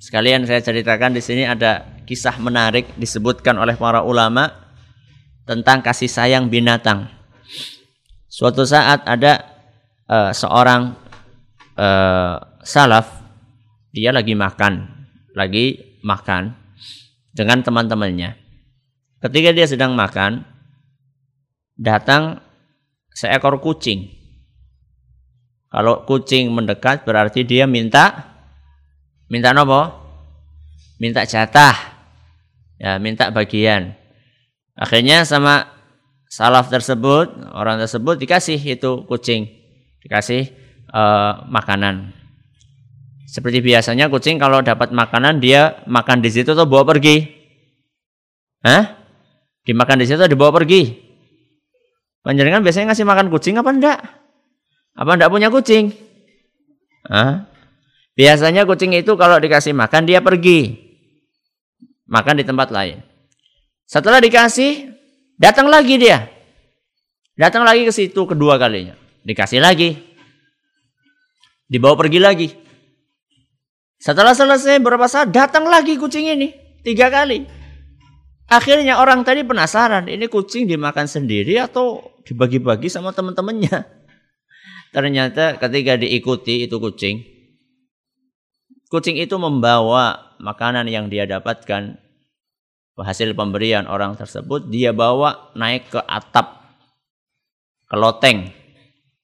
Sekalian saya ceritakan di sini ada kisah menarik disebutkan oleh para ulama tentang kasih sayang binatang. Suatu saat ada uh, seorang uh, salaf dia lagi makan, lagi makan dengan teman-temannya. Ketika dia sedang makan, datang seekor kucing. Kalau kucing mendekat berarti dia minta minta nopo? Minta jatah. Ya, minta bagian. Akhirnya sama salaf tersebut, orang tersebut dikasih itu kucing, dikasih uh, makanan. Seperti biasanya kucing kalau dapat makanan dia makan di situ atau bawa pergi. Hah? Dimakan di situ atau dibawa pergi? Panjenengan biasanya ngasih makan kucing apa enggak? Apa enggak punya kucing? Hah? Biasanya kucing itu kalau dikasih makan dia pergi. Makan di tempat lain. Setelah dikasih, datang lagi dia. Datang lagi ke situ kedua kalinya. Dikasih lagi. Dibawa pergi lagi. Setelah selesai berapa saat datang lagi kucing ini. Tiga kali. Akhirnya orang tadi penasaran, ini kucing dimakan sendiri atau dibagi-bagi sama teman-temannya. Ternyata ketika diikuti itu kucing, kucing itu membawa makanan yang dia dapatkan hasil pemberian orang tersebut dia bawa naik ke atap ke loteng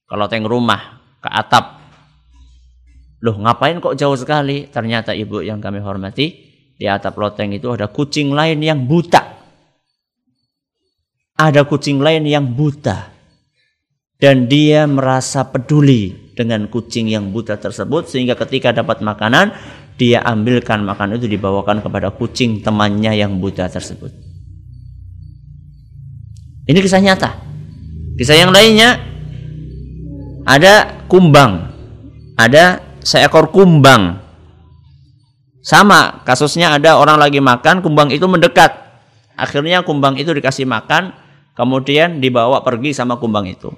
ke loteng rumah ke atap loh ngapain kok jauh sekali ternyata ibu yang kami hormati di atap loteng itu ada kucing lain yang buta. Ada kucing lain yang buta. Dan dia merasa peduli dengan kucing yang buta tersebut sehingga ketika dapat makanan dia ambilkan makanan itu dibawakan kepada kucing temannya yang buta tersebut. Ini kisah nyata. Kisah yang lainnya ada kumbang. Ada seekor kumbang sama kasusnya ada orang lagi makan, kumbang itu mendekat. Akhirnya kumbang itu dikasih makan, kemudian dibawa pergi sama kumbang itu.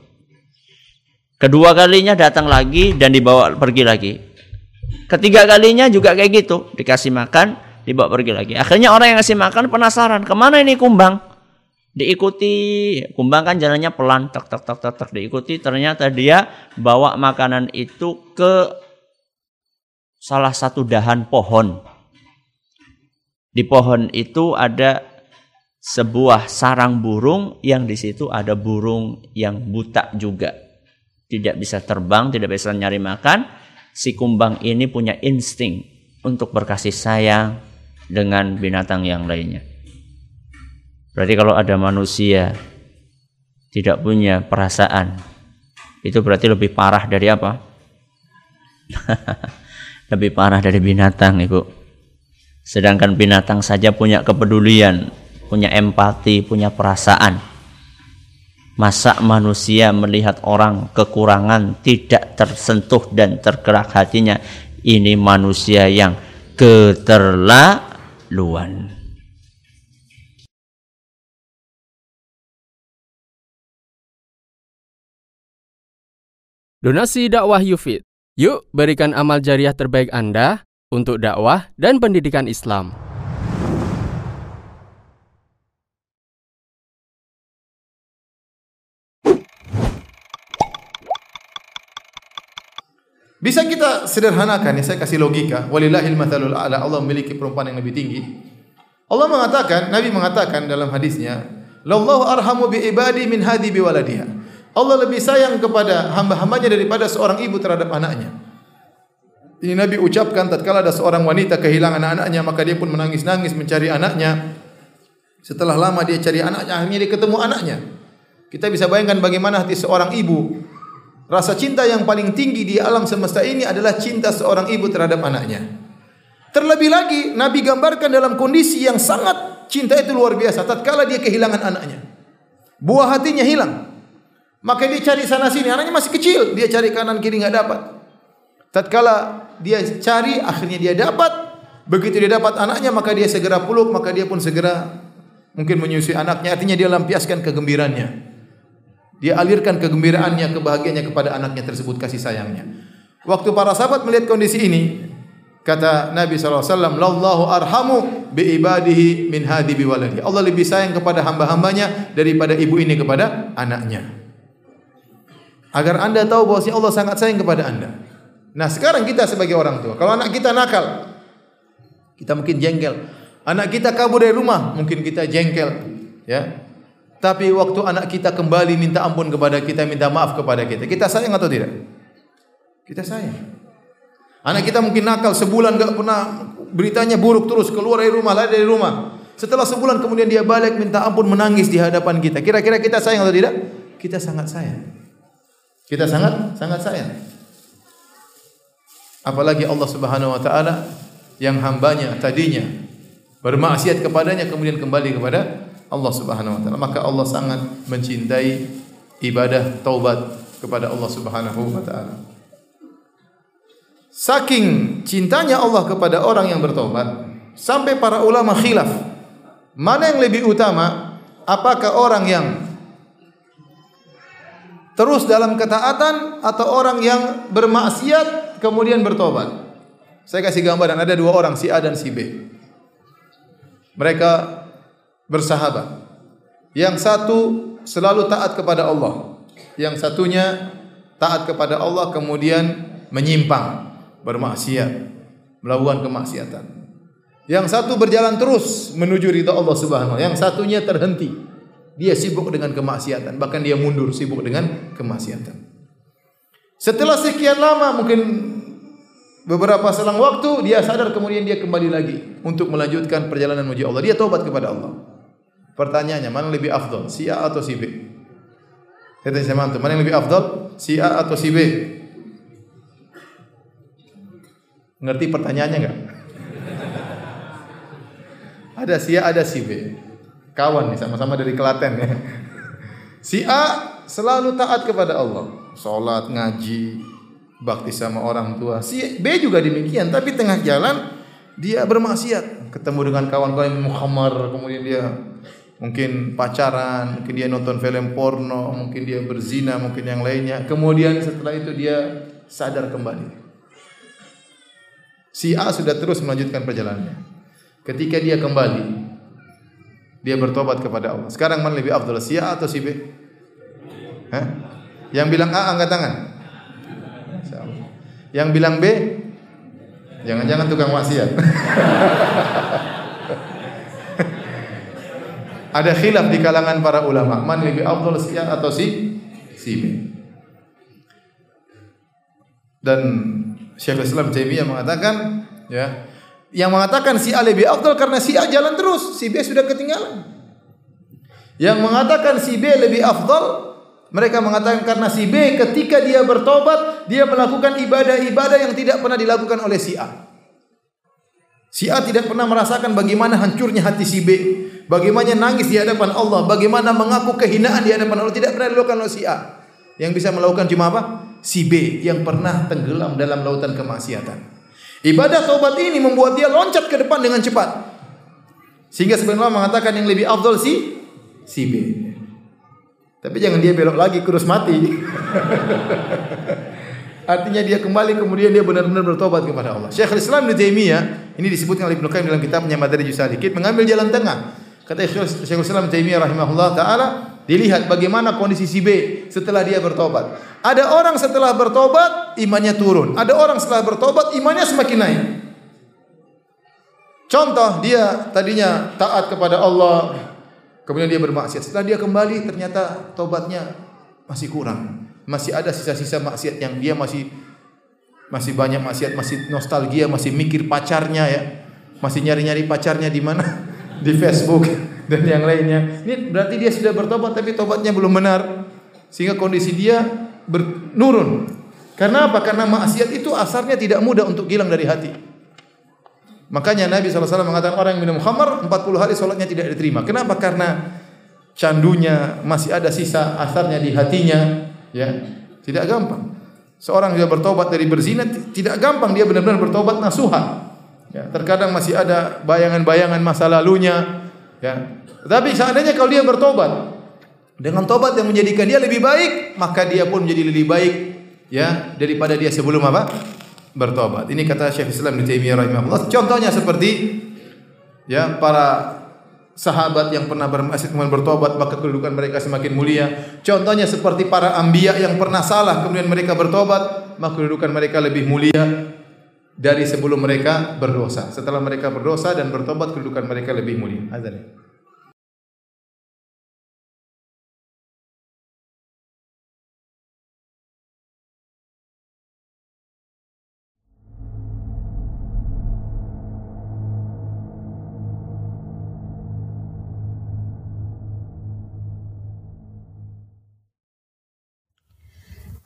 Kedua kalinya datang lagi dan dibawa pergi lagi. Ketiga kalinya juga kayak gitu, dikasih makan, dibawa pergi lagi. Akhirnya orang yang ngasih makan penasaran, ke mana ini kumbang? Diikuti, kumbang kan jalannya pelan, tak tak tak tak tak diikuti. Ternyata dia bawa makanan itu ke salah satu dahan pohon. Di pohon itu ada sebuah sarang burung yang di situ ada burung yang buta juga. Tidak bisa terbang, tidak bisa nyari makan. Si kumbang ini punya insting untuk berkasih sayang dengan binatang yang lainnya. Berarti kalau ada manusia tidak punya perasaan, itu berarti lebih parah dari apa? lebih parah dari binatang ibu sedangkan binatang saja punya kepedulian punya empati punya perasaan masa manusia melihat orang kekurangan tidak tersentuh dan tergerak hatinya ini manusia yang keterlaluan Donasi dakwah Yufid Yuk berikan amal jariah terbaik Anda untuk dakwah dan pendidikan Islam. Bisa kita sederhanakan ya, saya kasih logika. Walillahil mathalul a'la. Allah memiliki perempuan yang lebih tinggi. Allah mengatakan, Nabi mengatakan dalam hadisnya, "Lallahu arhamu bi ibadi min hadi bi waladiha." Allah lebih sayang kepada hamba-hambanya daripada seorang ibu terhadap anaknya. Ini Nabi ucapkan tatkala ada seorang wanita kehilangan anaknya maka dia pun menangis-nangis mencari anaknya. Setelah lama dia cari anaknya akhirnya dia ketemu anaknya. Kita bisa bayangkan bagaimana hati seorang ibu. Rasa cinta yang paling tinggi di alam semesta ini adalah cinta seorang ibu terhadap anaknya. Terlebih lagi Nabi gambarkan dalam kondisi yang sangat cinta itu luar biasa tatkala dia kehilangan anaknya. Buah hatinya hilang. Maka dia cari sana sini, anaknya masih kecil, dia cari kanan kiri nggak dapat. Tatkala dia cari, akhirnya dia dapat. Begitu dia dapat anaknya, maka dia segera peluk, maka dia pun segera mungkin menyusui anaknya. Artinya dia lampiaskan kegembiraannya. Dia alirkan kegembiraannya, kebahagiaannya kepada anaknya tersebut kasih sayangnya. Waktu para sahabat melihat kondisi ini, Kata Nabi SAW, Lallahu arhamu bi ibadihi min hadi bi waladi. Allah lebih sayang kepada hamba-hambanya daripada ibu ini kepada anaknya. Agar anda tahu bahwa Allah sangat sayang kepada anda. Nah sekarang kita sebagai orang tua, kalau anak kita nakal, kita mungkin jengkel. Anak kita kabur dari rumah, mungkin kita jengkel. Ya, tapi waktu anak kita kembali minta ampun kepada kita, minta maaf kepada kita, kita sayang atau tidak? Kita sayang. Anak kita mungkin nakal sebulan gak pernah beritanya buruk terus keluar dari rumah lari dari rumah. Setelah sebulan kemudian dia balik minta ampun menangis di hadapan kita. Kira-kira kita sayang atau tidak? Kita sangat sayang. Kita sangat sangat sayang. Apalagi Allah Subhanahu wa taala yang hambanya tadinya bermaksiat kepadanya kemudian kembali kepada Allah Subhanahu wa taala. Maka Allah sangat mencintai ibadah taubat kepada Allah Subhanahu wa taala. Saking cintanya Allah kepada orang yang bertobat, sampai para ulama khilaf, mana yang lebih utama? Apakah orang yang terus dalam ketaatan atau orang yang bermaksiat kemudian bertobat? Saya kasih gambaran ada dua orang si A dan si B. Mereka bersahabat. Yang satu selalu taat kepada Allah. Yang satunya taat kepada Allah kemudian menyimpang bermaksiat, melakukan kemaksiatan. Yang satu berjalan terus menuju ridha Allah Subhanahu wa Yang satunya terhenti. Dia sibuk dengan kemaksiatan, bahkan dia mundur sibuk dengan kemaksiatan. Setelah sekian lama mungkin beberapa selang waktu dia sadar kemudian dia kembali lagi untuk melanjutkan perjalanan menuju Allah. Dia taubat kepada Allah. Pertanyaannya, mana lebih afdal, si A atau si B? Kata saya mantu, mana yang lebih afdal, si A atau si B? Ngerti pertanyaannya enggak? ada si A, ada si B. Kawan nih, sama-sama dari Kelaten ya. Si A selalu taat kepada Allah. Sholat, ngaji, bakti sama orang tua. Si B juga demikian, tapi tengah jalan dia bermaksiat. Ketemu dengan kawan-kawan yang mukhamar, kemudian dia mungkin pacaran, mungkin dia nonton film porno, mungkin dia berzina, mungkin yang lainnya. Kemudian setelah itu dia sadar kembali. Si A sudah terus melanjutkan perjalanannya. Ketika dia kembali, dia bertobat kepada Allah. Sekarang mana lebih afdal, si A atau si B? Hah? Yang bilang A angkat tangan. Yang bilang B, jangan-jangan tukang maksiat. Ada khilaf di kalangan para ulama, mana lebih afdal si A atau si si B. Dan Syekhul Islam Taimiyah mengatakan ya yang mengatakan si A lebih afdal karena si A jalan terus, si B sudah ketinggalan. Yang mengatakan si B lebih afdal mereka mengatakan karena si B ketika dia bertobat, dia melakukan ibadah-ibadah yang tidak pernah dilakukan oleh si A. Si A tidak pernah merasakan bagaimana hancurnya hati si B, bagaimana nangis di hadapan Allah, bagaimana mengaku kehinaan di hadapan Allah tidak pernah dilakukan oleh si A. Yang bisa melakukan cuma apa? si B yang pernah tenggelam dalam lautan kemaksiatan. Ibadah taubat ini membuat dia loncat ke depan dengan cepat. Sehingga sebenarnya mengatakan yang lebih afdol si si B. Tapi jangan dia belok lagi kurus mati. Artinya dia kembali kemudian dia benar-benar bertobat kepada Allah. Syekhul Islam Ibnu Taimiyah ini disebutkan oleh Ibnu Qayyim dalam kitabnya Madarijus Salikin mengambil jalan tengah. Kata Syekhul Islam Ibnu Taimiyah rahimahullah taala, dilihat bagaimana kondisi si B setelah dia bertobat. Ada orang setelah bertobat imannya turun. Ada orang setelah bertobat imannya semakin naik. Contoh dia tadinya taat kepada Allah, kemudian dia bermaksiat. Setelah dia kembali ternyata tobatnya masih kurang. Masih ada sisa-sisa maksiat yang dia masih masih banyak maksiat, masih nostalgia, masih mikir pacarnya ya. Masih nyari-nyari pacarnya di mana? Di Facebook dan yang lainnya. Ini berarti dia sudah bertobat tapi tobatnya belum benar. Sehingga kondisi dia menurun. Karena apa? Karena maksiat itu asarnya tidak mudah untuk hilang dari hati. Makanya Nabi SAW mengatakan orang yang minum khamar 40 hari sholatnya tidak diterima. Kenapa? Karena candunya masih ada sisa asarnya di hatinya. Ya, tidak gampang. Seorang yang bertobat dari berzina tidak gampang dia benar-benar bertobat nasuha. Ya, terkadang masih ada bayangan-bayangan masa lalunya. Ya, tapi seandainya kalau dia bertobat, dengan tobat yang menjadikan dia lebih baik, maka dia pun menjadi lebih baik ya daripada dia sebelum apa? bertobat. Ini kata Syekh Islam Ibnu Taimiyah rahimahullah. Contohnya seperti ya para sahabat yang pernah bermaksiat kemudian bertobat maka kedudukan mereka semakin mulia. Contohnya seperti para anbiya yang pernah salah kemudian mereka bertobat maka kedudukan mereka lebih mulia dari sebelum mereka berdosa. Setelah mereka berdosa dan bertobat kedudukan mereka lebih mulia. Azan.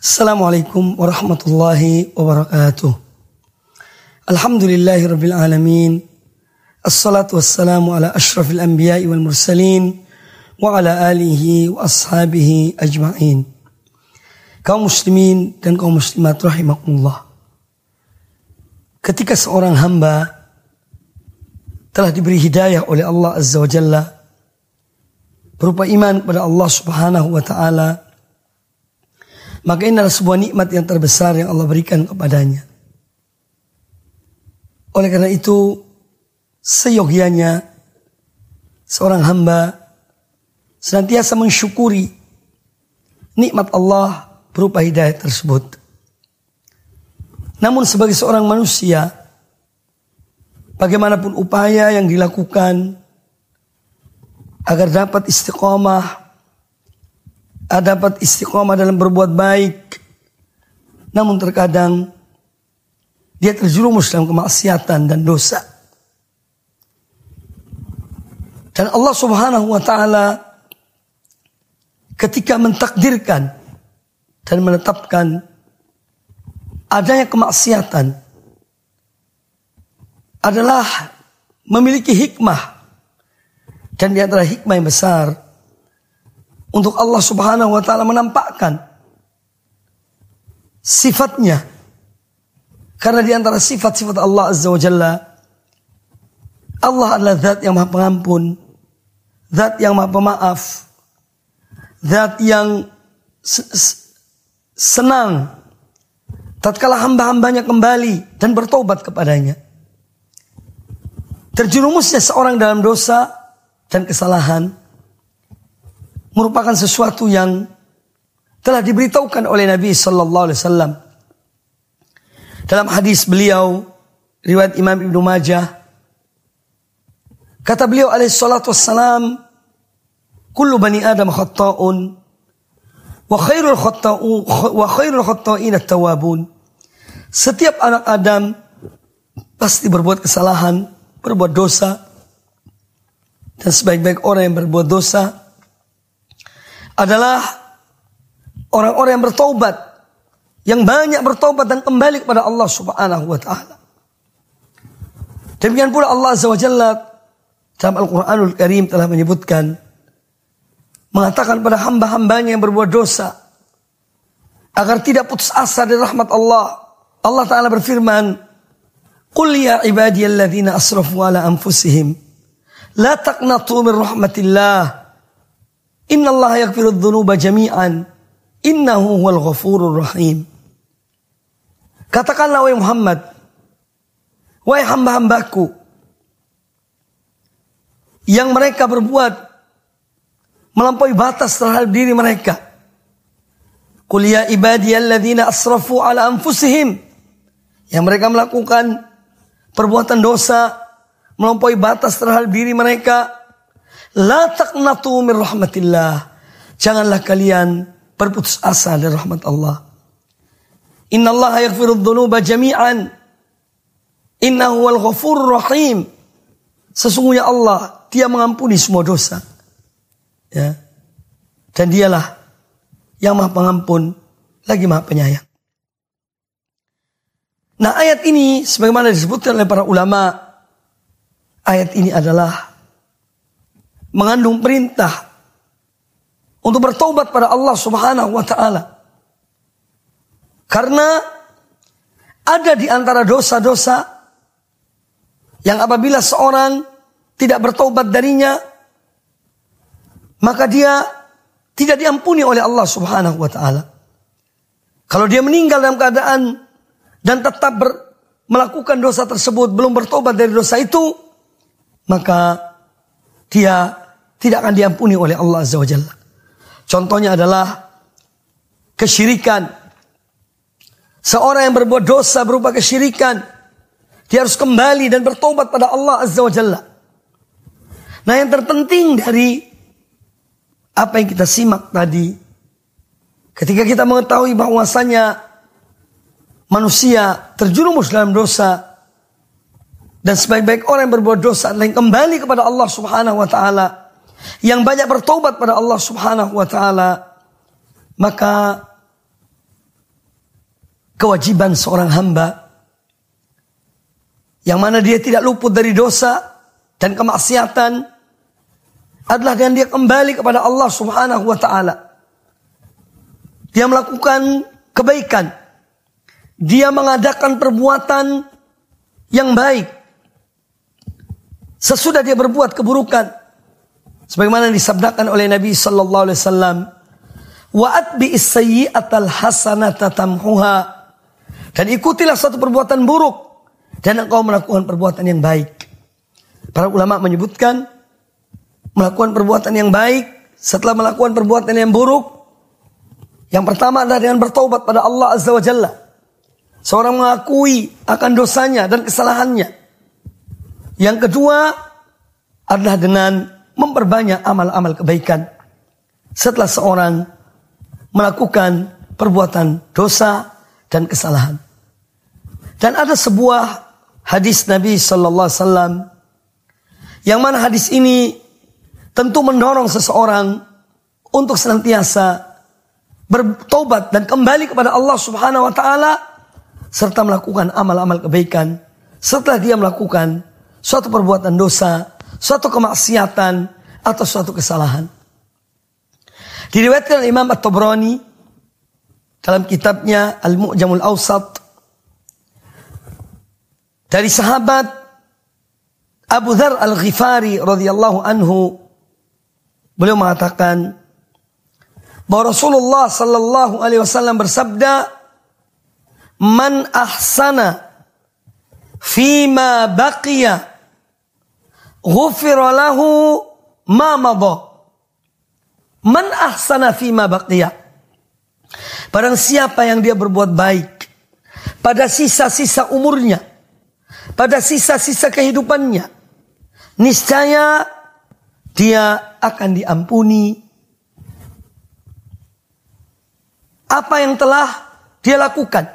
Assalamualaikum warahmatullahi wabarakatuh. Alhamdulillahi rabbil alamin. Assalatu wassalamu ala ashrafil anbiya wal mursalin wa ala alihi wa ashabihi ajma'in. Kaum muslimin dan kaum muslimat rahimakumullah. Ketika seorang hamba telah diberi hidayah oleh Allah Azza wa Jalla berupa iman kepada Allah Subhanahu wa taala maka ini adalah sebuah nikmat yang terbesar yang Allah berikan kepadanya. Oleh karena itu, seyogianya seorang hamba senantiasa mensyukuri nikmat Allah berupa hidayah tersebut. Namun sebagai seorang manusia, bagaimanapun upaya yang dilakukan agar dapat istiqomah dapat istiqomah dalam berbuat baik. Namun terkadang dia terjerumus dalam kemaksiatan dan dosa. Dan Allah Subhanahu wa taala ketika mentakdirkan dan menetapkan adanya kemaksiatan adalah memiliki hikmah dan di antara hikmah yang besar untuk Allah Subhanahu wa taala menampakkan sifatnya. Karena di antara sifat-sifat Allah Azza wa Jalla Allah adalah zat yang maha pengampun, zat yang maha pemaaf, zat yang senang tatkala hamba-hambanya kembali dan bertobat kepadanya. Terjerumusnya seorang dalam dosa dan kesalahan merupakan sesuatu yang telah diberitahukan oleh Nabi sallallahu alaihi wasallam. Dalam hadis beliau riwayat Imam Ibnu Majah kata beliau alaihi salatu wassalam kullu bani adam khata'un wa khairul khata'u wa khairul khata'in at-tawwabun. Setiap anak Adam pasti berbuat kesalahan, berbuat dosa. Dan sebaik-baik orang yang berbuat dosa adalah orang-orang yang bertobat, yang banyak bertobat dan kembali kepada Allah Subhanahu wa taala. Demikian pula Allah Azza wa Jalla dalam Al-Qur'anul Karim telah menyebutkan mengatakan pada hamba-hambanya yang berbuat dosa agar tidak putus asa dari rahmat Allah. Allah taala berfirman, "Qul ya ibadiyalladzina asrafu ala anfusihim la taqnatu min rahmatillah." Inna Allah yakfirud dhunuba jami'an. Innahu huwal ghafurur rahim. Katakanlah wahai Muhammad. Wahai hamba-hambaku. Yang mereka berbuat. Melampaui batas terhadap diri mereka. Qul ya ibadiyalladzina asrafu ala anfusihim. Yang mereka melakukan perbuatan dosa. Melampaui batas terhadap diri mereka La taqnatu min rahmatillah. Janganlah kalian berputus asa dari rahmat Allah. Inna Allah yaghfiru dhunuba jami'an. Innahu wal ghafurur rahim. Sesungguhnya Allah, dia mengampuni semua dosa. Ya. Dan dialah yang maha pengampun, lagi maha penyayang. Nah ayat ini sebagaimana disebutkan oleh para ulama, ayat ini adalah mengandung perintah untuk bertobat pada Allah Subhanahu wa taala. Karena ada di antara dosa-dosa yang apabila seorang tidak bertobat darinya maka dia tidak diampuni oleh Allah Subhanahu wa taala. Kalau dia meninggal dalam keadaan dan tetap ber, melakukan dosa tersebut belum bertobat dari dosa itu, maka dia tidak akan diampuni oleh Allah Azza wa Jalla. Contohnya adalah kesyirikan. Seorang yang berbuat dosa berupa kesyirikan, dia harus kembali dan bertobat pada Allah Azza wa Jalla. Nah yang terpenting dari apa yang kita simak tadi, ketika kita mengetahui bahwasanya manusia terjerumus dalam dosa dan sebaik-baik orang yang berbuat dosa adalah yang kembali kepada Allah Subhanahu wa taala yang banyak bertobat pada Allah Subhanahu wa taala maka kewajiban seorang hamba yang mana dia tidak luput dari dosa dan kemaksiatan adalah dengan dia kembali kepada Allah Subhanahu wa taala. Dia melakukan kebaikan dia mengadakan perbuatan yang baik. Sesudah dia berbuat keburukan. Sebagaimana disabdakan oleh Nabi sallallahu alaihi wasallam, "Wa atbi as-sayyi'atal hasanata tamhuha." Dan ikutilah satu perbuatan buruk dan engkau melakukan perbuatan yang baik. Para ulama menyebutkan melakukan perbuatan yang baik setelah melakukan perbuatan yang buruk. Yang pertama adalah dengan bertobat pada Allah Azza wa Jalla. Seorang mengakui akan dosanya dan kesalahannya. Yang kedua adalah dengan memperbanyak amal-amal kebaikan. Setelah seorang melakukan perbuatan dosa dan kesalahan. Dan ada sebuah hadis Nabi Sallallahu Alaihi Wasallam yang mana hadis ini tentu mendorong seseorang untuk senantiasa bertobat dan kembali kepada Allah Subhanahu Wa Taala serta melakukan amal-amal kebaikan setelah dia melakukan suatu perbuatan dosa, suatu kemaksiatan atau suatu kesalahan. Diriwayatkan Imam At-Tabrani dalam kitabnya Al-Mu'jamul Awsat dari sahabat Abu Dhar Al-Ghifari radhiyallahu anhu beliau mengatakan bahwa Rasulullah sallallahu alaihi wasallam bersabda man ahsana fima baqiya ghufira lahu ma madha. Man ahsana fima baqiya. Barang siapa yang dia berbuat baik pada sisa-sisa umurnya pada sisa-sisa kehidupannya niscaya dia akan diampuni. Apa yang telah dia lakukan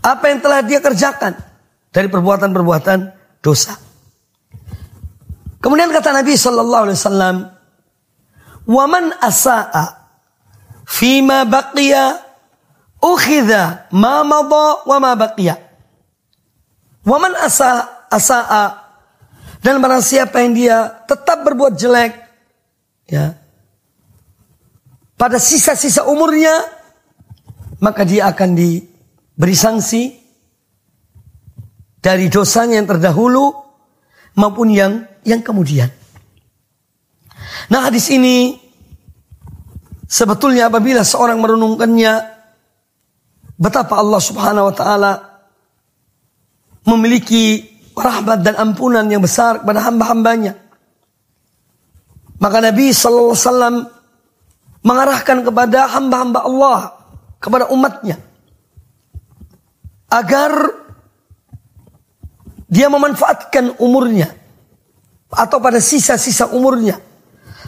apa yang telah dia kerjakan dari perbuatan-perbuatan dosa. Kemudian kata Nabi Shallallahu Alaihi Wasallam, "Waman asa'a fima baqiya ukhidha ma madha wa ma baqiya." Waman asa asa'a dan barang siapa yang dia tetap berbuat jelek ya pada sisa-sisa umurnya maka dia akan di beri sanksi dari dosanya yang terdahulu maupun yang yang kemudian. Nah hadis ini sebetulnya apabila seorang merenungkannya betapa Allah Subhanahu wa taala memiliki rahmat dan ampunan yang besar kepada hamba-hambanya. Maka Nabi sallallahu alaihi wasallam mengarahkan kepada hamba-hamba Allah, kepada umatnya agar dia memanfaatkan umurnya atau pada sisa-sisa umurnya,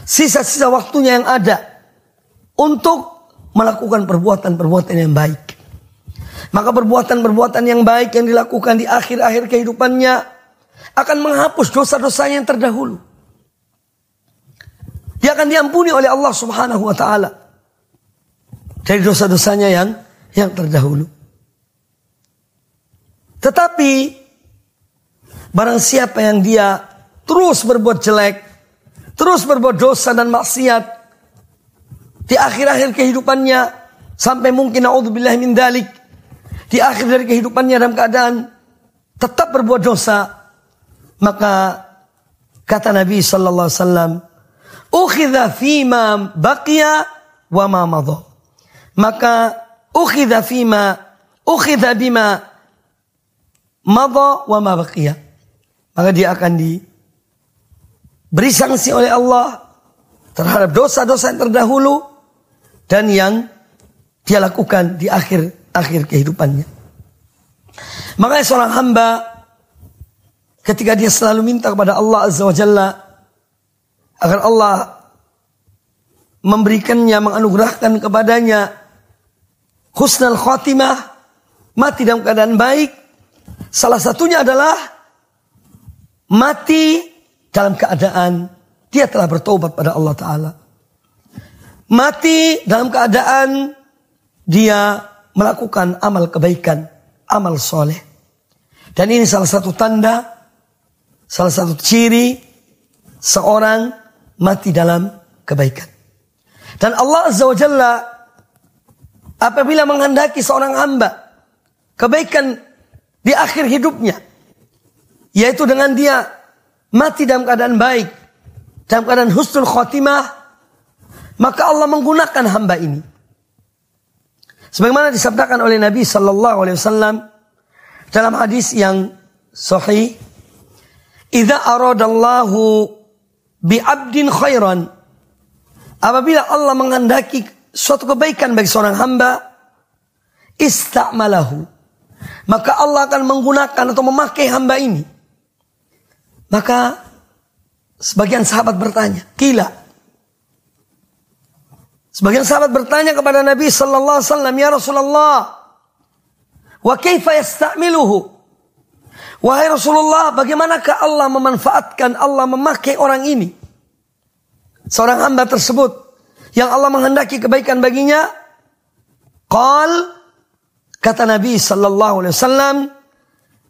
sisa-sisa waktunya yang ada untuk melakukan perbuatan-perbuatan yang baik. Maka perbuatan-perbuatan yang baik yang dilakukan di akhir-akhir kehidupannya akan menghapus dosa-dosa yang terdahulu. Dia akan diampuni oleh Allah Subhanahu wa taala dari dosa-dosanya yang yang terdahulu. Tetapi barang siapa yang dia terus berbuat jelek, terus berbuat dosa dan maksiat di akhir-akhir kehidupannya sampai mungkin naudzubillah min dalik di akhir dari kehidupannya dalam keadaan tetap berbuat dosa maka kata Nabi sallallahu alaihi wasallam ukhidha fima baqiya wa ma madha maka ukhidha fima ukhidha bima madha wa ma baqiya. Maka dia akan diberi sanksi oleh Allah terhadap dosa-dosa yang terdahulu dan yang dia lakukan di akhir akhir kehidupannya. Makanya seorang hamba ketika dia selalu minta kepada Allah Azza wa Jalla agar Allah memberikannya, menganugerahkan kepadanya husnul khotimah, mati dalam keadaan baik. Salah satunya adalah mati dalam keadaan dia telah bertobat pada Allah Ta'ala. Mati dalam keadaan dia melakukan amal kebaikan, amal soleh. Dan ini salah satu tanda, salah satu ciri seorang mati dalam kebaikan. Dan Allah Azza wa Jalla apabila menghendaki seorang hamba kebaikan di akhir hidupnya yaitu dengan dia mati dalam keadaan baik dalam keadaan husnul khotimah maka Allah menggunakan hamba ini sebagaimana disabdakan oleh Nabi sallallahu alaihi wasallam dalam hadis yang sahih idza aradallahu bi 'abdin khairan Apabila Allah menghendaki suatu kebaikan bagi seorang hamba, istamalahu. Maka Allah akan menggunakan atau memakai hamba ini. Maka sebagian sahabat bertanya, kila. Sebagian sahabat bertanya kepada Nabi sallallahu alaihi wasallam, "Ya Rasulullah, wa kaifa yasta'miluhu?" Wahai Rasulullah, bagaimanakah Allah memanfaatkan, Allah memakai orang ini? seorang hamba tersebut yang Allah menghendaki kebaikan baginya qal kata Nabi sallallahu alaihi wasallam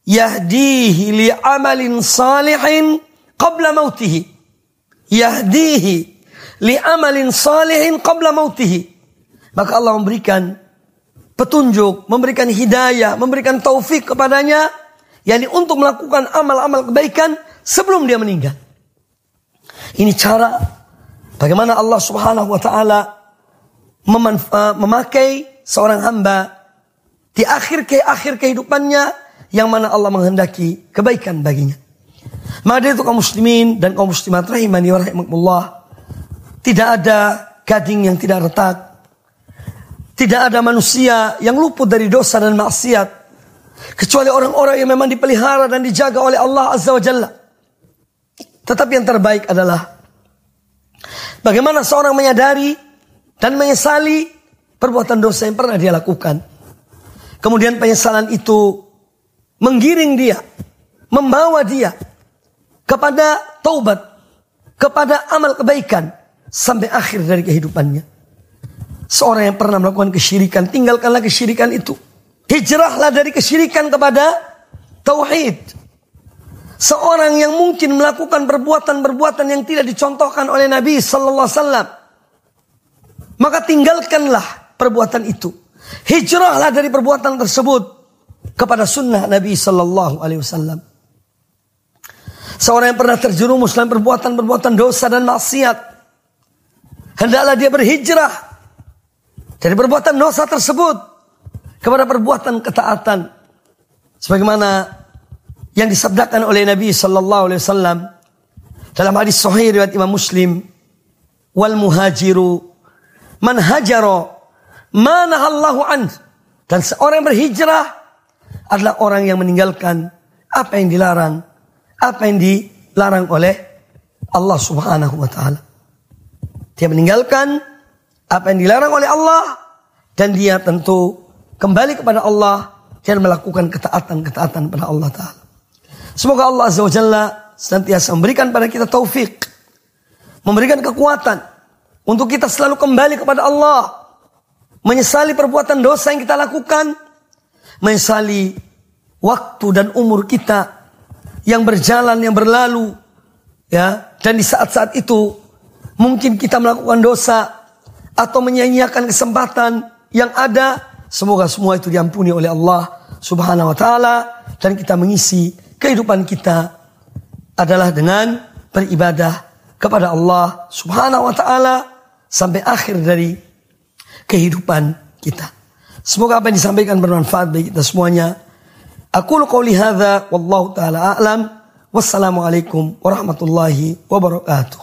yahdihi li amalin salihin qabla mautihi yahdihi li amalin salihin qabla mautihi maka Allah memberikan petunjuk, memberikan hidayah, memberikan taufik kepadanya yakni untuk melakukan amal-amal kebaikan sebelum dia meninggal. Ini cara Bagaimana Allah Subhanahu wa taala memakai seorang hamba di akhir ke akhir kehidupannya yang mana Allah menghendaki kebaikan baginya. Maka itu kaum muslimin dan kaum muslimat rahimani wa rahimakumullah. Tidak ada gading yang tidak retak. Tidak ada manusia yang luput dari dosa dan maksiat. Kecuali orang-orang yang memang dipelihara dan dijaga oleh Allah Azza wa Jalla. Tetapi yang terbaik adalah Bagaimana seorang menyadari dan menyesali perbuatan dosa yang pernah dia lakukan. Kemudian penyesalan itu menggiring dia, membawa dia kepada taubat, kepada amal kebaikan sampai akhir dari kehidupannya. Seorang yang pernah melakukan kesyirikan, tinggalkanlah kesyirikan itu. Hijrahlah dari kesyirikan kepada tauhid. Seorang yang mungkin melakukan perbuatan-perbuatan yang tidak dicontohkan oleh Nabi Sallallahu Alaihi Wasallam. Maka tinggalkanlah perbuatan itu. Hijrahlah dari perbuatan tersebut kepada sunnah Nabi Sallallahu Alaihi Wasallam. Seorang yang pernah terjerumus dalam perbuatan-perbuatan dosa dan maksiat. Hendaklah dia berhijrah dari perbuatan dosa tersebut kepada perbuatan ketaatan. Sebagaimana yang disabdakan oleh Nabi sallallahu alaihi wasallam dalam hadis sahih riwayat Imam Muslim wal muhajiru man hajara mana Allahu an dan seorang yang berhijrah adalah orang yang meninggalkan apa yang dilarang apa yang dilarang oleh Allah Subhanahu wa taala dia meninggalkan apa yang dilarang oleh Allah dan dia tentu kembali kepada Allah dan melakukan ketaatan-ketaatan pada Allah taala Semoga Allah Azza wa Jalla senantiasa memberikan pada kita taufik. Memberikan kekuatan. Untuk kita selalu kembali kepada Allah. Menyesali perbuatan dosa yang kita lakukan. Menyesali waktu dan umur kita. Yang berjalan, yang berlalu. Ya, Dan di saat-saat itu. Mungkin kita melakukan dosa. Atau menyanyiakan kesempatan yang ada. Semoga semua itu diampuni oleh Allah subhanahu wa ta'ala. Dan kita mengisi kehidupan kita adalah dengan beribadah kepada Allah Subhanahu wa taala sampai akhir dari kehidupan kita. Semoga apa yang disampaikan bermanfaat bagi kita semuanya. Aku qouli hadza wallahu taala a'lam. Wassalamualaikum warahmatullahi wabarakatuh.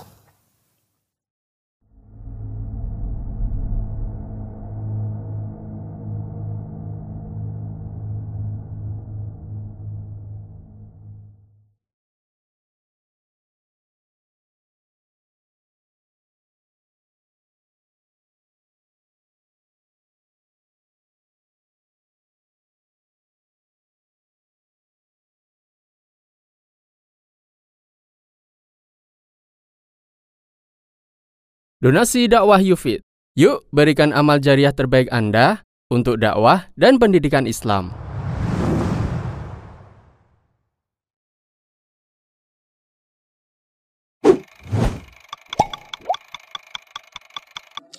Donasi dakwah Yufid. Yuk berikan amal jariah terbaik Anda untuk dakwah dan pendidikan Islam.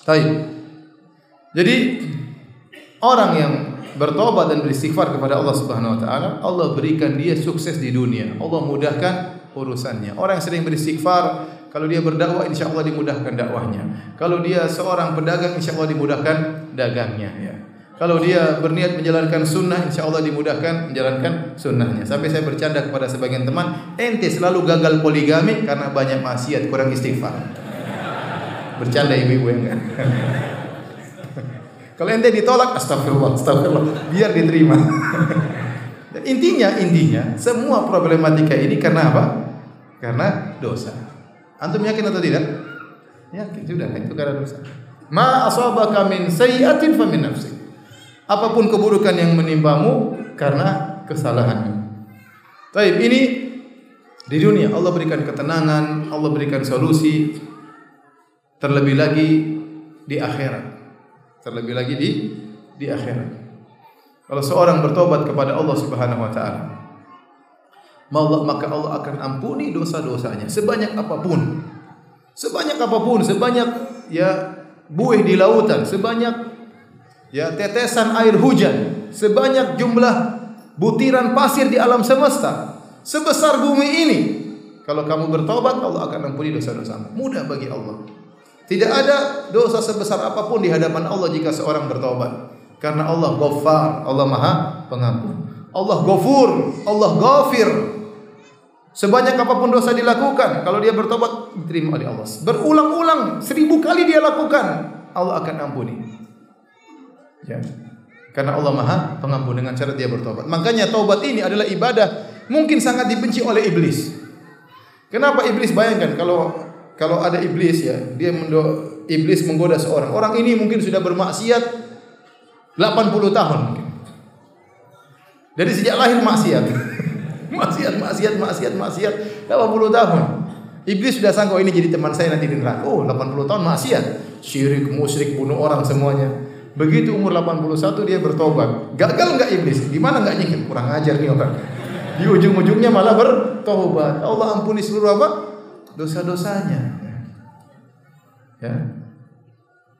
Baik. Jadi orang yang bertobat dan beristighfar kepada Allah Subhanahu wa taala, Allah berikan dia sukses di dunia. Allah mudahkan urusannya. Orang yang sering beristighfar, kalau dia berdakwah insya Allah dimudahkan dakwahnya. Kalau dia seorang pedagang insya Allah dimudahkan dagangnya ya. Kalau dia berniat menjalankan sunnah, insya Allah dimudahkan menjalankan sunnahnya. Sampai saya bercanda kepada sebagian teman, ente selalu gagal poligami karena banyak maksiat, kurang istighfar. Bercanda ibu-ibu ya enggak? Kalau ente ditolak, astagfirullah, astagfirullah, biar diterima. Intinya, intinya, semua problematika ini karena apa? Karena dosa. Antum yakin atau tidak? Yakin sudah, itu karena dosa. Ma asabaka min sayyi'atin fa min nafsik. Apa pun keburukan yang menimpamu karena kesalahanmu. Baik, ini di dunia Allah berikan ketenangan, Allah berikan solusi. Terlebih lagi di akhirat. Terlebih lagi di di akhirat. Kalau seorang bertobat kepada Allah Subhanahu wa taala, maka Allah akan ampuni dosa-dosanya sebanyak apa pun. Sebanyak apa pun, sebanyak ya buih di lautan, sebanyak ya tetesan air hujan, sebanyak jumlah butiran pasir di alam semesta, sebesar bumi ini. Kalau kamu bertobat, Allah akan ampuni dosa-dosamu. Mudah bagi Allah. Tidak ada dosa sebesar apa pun di hadapan Allah jika seorang bertobat. Karena Allah Ghaffar, Allah Maha Pengampun. Allah Ghafur, Allah Ghafir. Sebanyak apa pun dosa dilakukan, kalau dia bertobat diterima oleh Allah. Berulang-ulang, seribu kali dia lakukan, Allah akan ampuni. Ya. Karena Allah Maha Pengampun dengan cara dia bertobat. Makanya taubat ini adalah ibadah mungkin sangat dibenci oleh iblis. Kenapa iblis bayangkan kalau kalau ada iblis ya, dia mendo, iblis menggoda seorang. Orang ini mungkin sudah bermaksiat 80 tahun mungkin. Dari sejak lahir maksiat. Maksiat, maksiat, maksiat, maksiat 80 tahun. Iblis sudah sangka ini jadi teman saya nanti di neraka. Oh, 80 tahun maksiat. Syirik, musyrik, bunuh orang semuanya. Begitu umur 81 dia bertobat. Gagal enggak iblis? Gimana enggak nyikir? Kurang ajar nih orang. Di ujung-ujungnya malah bertobat. Allah ampuni seluruh apa? Dosa-dosanya. Ya.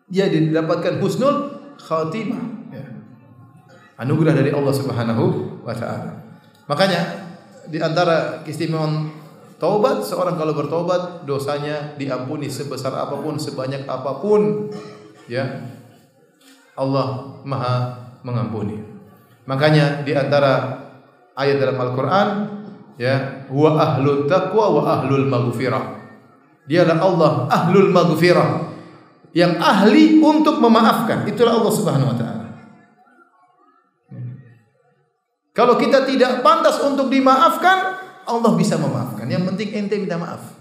Dia didapatkan husnul khatimah. Ya. Anugerah dari Allah Subhanahu wa taala. Makanya di antara keistimewaan taubat seorang kalau bertobat dosanya diampuni sebesar apa pun sebanyak apa pun ya Allah Maha mengampuni. Makanya di antara ayat dalam Al-Qur'an ya huwa ahlut taqwa wa ahlul maghfirah. Dialah Allah ahlul maghfirah yang ahli untuk memaafkan. Itulah Allah Subhanahu wa taala. Kalau kita tidak pantas untuk dimaafkan, Allah bisa memaafkan. Yang penting ente minta maaf.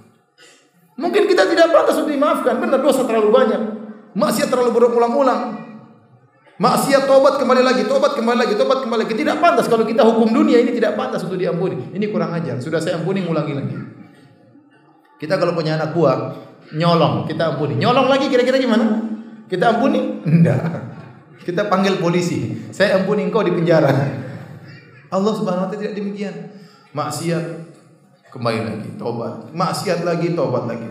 Mungkin kita tidak pantas untuk dimaafkan. Benar dosa terlalu banyak. Maksiat terlalu berulang-ulang. Maksiat tobat kembali lagi, tobat kembali lagi, tobat kembali lagi. Tidak pantas kalau kita hukum dunia ini tidak pantas untuk diampuni. Ini kurang ajar. Sudah saya ampuni, ngulangi lagi. Kita kalau punya anak buah, nyolong, kita ampuni. Nyolong lagi kira-kira gimana? Kita ampuni? Enggak. Kita panggil polisi. Saya ampuni engkau di penjara. Allah Subhanahu wa taala tidak demikian. Maksiat kembali lagi, tobat. Maksiat lagi, tobat lagi.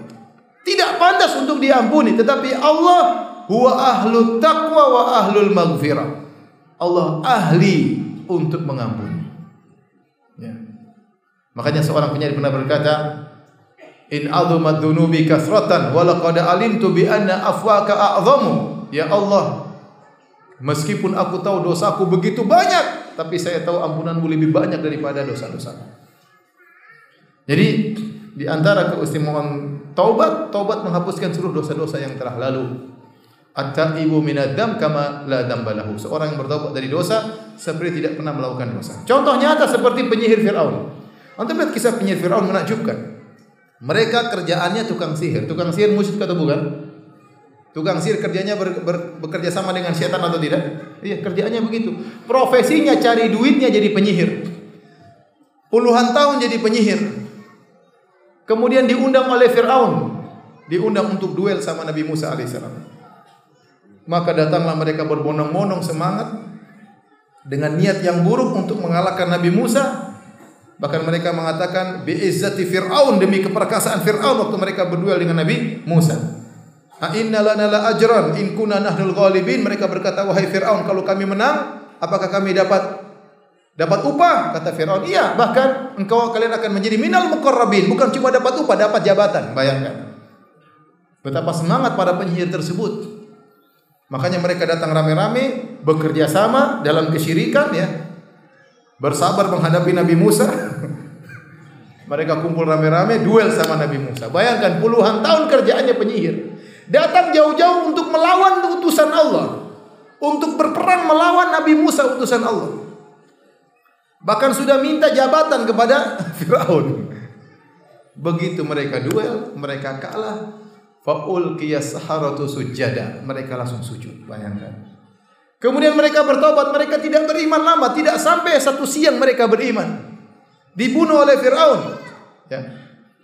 Tidak pantas untuk diampuni, tetapi Allah huwa ahlu taqwa wa ahlul maghfirah. Allah ahli untuk mengampuni. Ya. Makanya seorang penyair pernah berkata, In azumat dunubi kasratan wa laqad alimtu bi anna afwaka a'zamu. Ya Allah, Meskipun aku tahu dosaku begitu banyak, tapi saya tahu ampunanmu lebih banyak daripada dosa-dosa. Jadi di antara keistimewaan taubat, taubat menghapuskan seluruh dosa-dosa yang telah lalu. At-taibu minadam kama la dambalahu. Seorang yang bertobat dari dosa seperti tidak pernah melakukan dosa. Contoh nyata seperti penyihir Firaun. Anda lihat kisah penyihir Firaun menakjubkan. Mereka kerjaannya tukang sihir. Tukang sihir musyrik atau bukan? Tukang sihir kerjanya ber, ber, bekerja sama dengan setan atau tidak? Iya, kerjaannya begitu. Profesinya cari duitnya jadi penyihir. Puluhan tahun jadi penyihir. Kemudian diundang oleh Firaun. Diundang untuk duel sama Nabi Musa alaihissalam. Maka datanglah mereka berbondong-bondong semangat dengan niat yang buruk untuk mengalahkan Nabi Musa. Bahkan mereka mengatakan bi'izzati Fir'aun demi keperkasaan Fir'aun waktu mereka berduel dengan Nabi Musa. A inna lana la ajran in kunna nahnul ghalibin. Mereka berkata wahai Fir'aun kalau kami menang apakah kami dapat dapat upah? Kata Fir'aun, iya bahkan engkau kalian akan menjadi minal muqarrabin. Bukan cuma dapat upah, dapat jabatan. Bayangkan. Betapa semangat para penyihir tersebut. Makanya mereka datang rame-rame bekerja sama dalam kesyirikan ya. Bersabar menghadapi Nabi Musa. mereka kumpul rame-rame duel sama Nabi Musa. Bayangkan puluhan tahun kerjaannya penyihir. Datang jauh-jauh untuk melawan utusan Allah. Untuk berperang melawan Nabi Musa utusan Allah. Bahkan sudah minta jabatan kepada Firaun. Begitu mereka duel, mereka kalah, Faul kiyas saharatu sujada. Mereka langsung sujud. Bayangkan. Kemudian mereka bertobat. Mereka tidak beriman lama. Tidak sampai satu siang mereka beriman. Dibunuh oleh Fir'aun. Ya.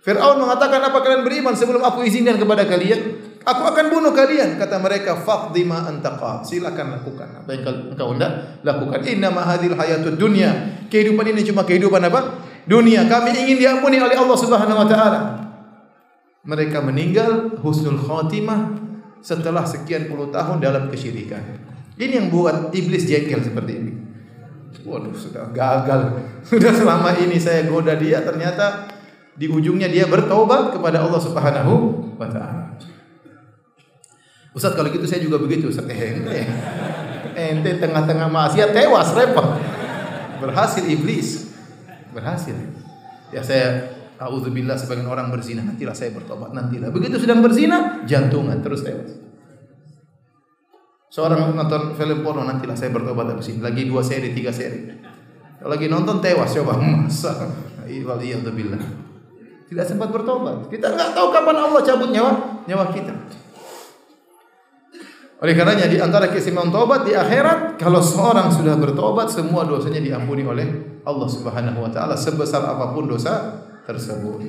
Fir'aun mengatakan apa kalian beriman sebelum aku izinkan kepada kalian? Aku akan bunuh kalian. Kata mereka, faqdi ma. Silakan lakukan. Apa yang engkau hendak lakukan. Inna ma hadil hayatud dunya. Kehidupan ini cuma kehidupan apa? Dunia. Kami ingin diampuni oleh Allah Subhanahu wa taala mereka meninggal husnul khatimah setelah sekian puluh tahun dalam kesyirikan. Ini yang buat iblis jengkel seperti ini. Waduh, sudah gagal. Sudah selama ini saya goda dia, ternyata di ujungnya dia bertobat kepada Allah Subhanahu wa taala. Ustaz kalau gitu saya juga begitu Ustaz. Eh, ente, ente tengah-tengah maksiat tewas repot. Berhasil iblis. Berhasil. Ya saya Auzubillah sebagian orang berzina, nantilah saya bertobat, nantilah. Begitu sedang berzina, jantungan terus tewas. Seorang nonton film porno, nantilah saya bertobat habis ini. Lagi dua seri, tiga seri. Kalau lagi nonton tewas, coba masa. Waliyahzubillah. Tidak sempat bertobat. Kita nggak tahu kapan Allah cabut nyawa nyawa kita. Oleh karenanya di antara keistimewaan tobat di akhirat kalau seorang sudah bertobat semua dosanya diampuni oleh Allah Subhanahu wa taala sebesar apa pun dosa tersebut.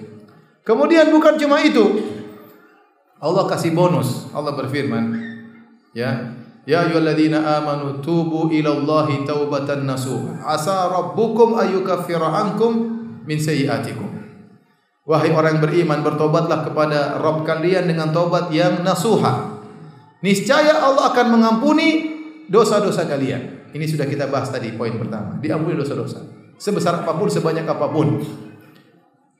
Kemudian bukan cuma itu. Allah kasih bonus. Allah berfirman, ya, Ya ayyuhalladzina amanu tubu ila Allahi taubatan nasuh. Asa rabbukum ayyukaffira ankum min sayyiatikum. Wahai orang yang beriman, bertobatlah kepada Rabb kalian dengan tobat yang nasuha. Niscaya Allah akan mengampuni dosa-dosa kalian. Ini sudah kita bahas tadi poin pertama. Diampuni dosa-dosa. Sebesar apa pun, sebanyak apa pun.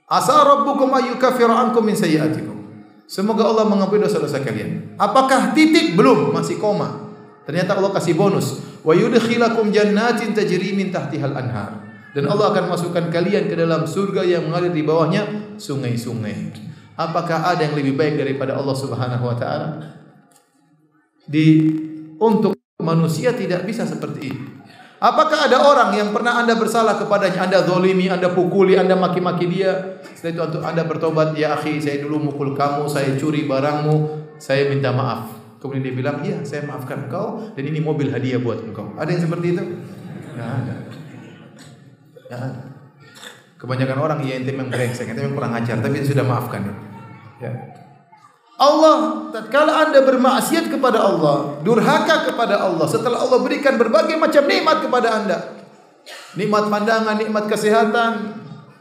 Asa rabbukum ayyukaffira ankum min sayyi'atikum. Semoga Allah mengampuni dosa-dosa kalian. Apakah titik? Belum, masih koma. Ternyata Allah kasih bonus. Wa yudkhilakum jannatin tajri min tahtihal anhar. Dan Allah akan masukkan kalian ke dalam surga yang mengalir di bawahnya sungai-sungai. Apakah ada yang lebih baik daripada Allah Subhanahu wa taala? Di untuk manusia tidak bisa seperti ini. Apakah ada orang yang pernah Anda bersalah kepadanya, Anda zolimi, Anda pukuli, Anda maki-maki dia, setelah itu Anda bertobat, ya akhi, saya dulu mukul kamu, saya curi barangmu, saya minta maaf. Kemudian dia bilang, iya saya maafkan engkau, dan ini mobil hadiah buat engkau. Ada yang seperti itu? Tidak ada. Tidak ada. Kebanyakan orang, ya ente memang brengsek, ente memang kurang ajar, tapi sudah maafkan. Ya. Allah tatkala Anda bermaksiat kepada Allah, durhaka kepada Allah setelah Allah berikan berbagai macam nikmat kepada Anda. Nikmat pandangan, nikmat kesehatan,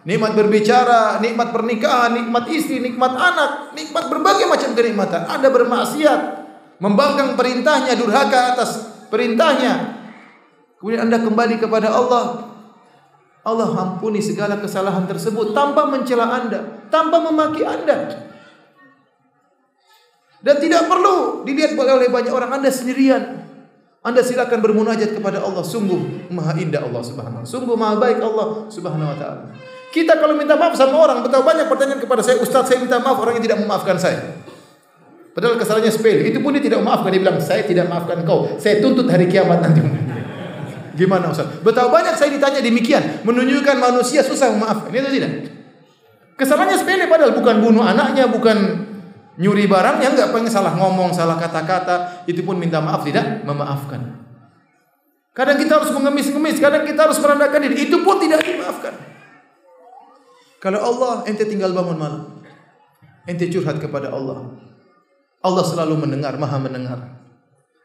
nikmat berbicara, nikmat pernikahan, nikmat istri, nikmat anak, nikmat berbagai macam kenikmatan. Anda bermaksiat, membangkang perintahnya, durhaka atas perintahnya. Kemudian Anda kembali kepada Allah. Allah ampuni segala kesalahan tersebut tanpa mencela Anda, tanpa memaki Anda. Dan tidak perlu dilihat oleh banyak orang Anda sendirian. Anda silakan bermunajat kepada Allah. Sungguh maha indah Allah subhanahu wa ta'ala. Sungguh maha baik Allah subhanahu wa ta'ala. Kita kalau minta maaf sama orang, betapa banyak pertanyaan kepada saya, Ustaz saya minta maaf, orang yang tidak memaafkan saya. Padahal kesalahannya sepele. Itu pun dia tidak memaafkan. Dia bilang, saya tidak maafkan kau. Saya tuntut hari kiamat nanti. Gimana Ustaz? Betapa banyak saya ditanya demikian. Menunjukkan manusia susah memaafkan. Atau tidak? Kesalahannya sepele padahal bukan bunuh anaknya, bukan Nyuri barang yang nggak pengen salah ngomong, salah kata-kata, itu pun minta maaf tidak memaafkan. Kadang kita harus mengemis-ngemis, kadang kita harus merendahkan diri, itu pun tidak dimaafkan. Kalau Allah ente tinggal bangun malam, ente curhat kepada Allah. Allah selalu mendengar, maha mendengar.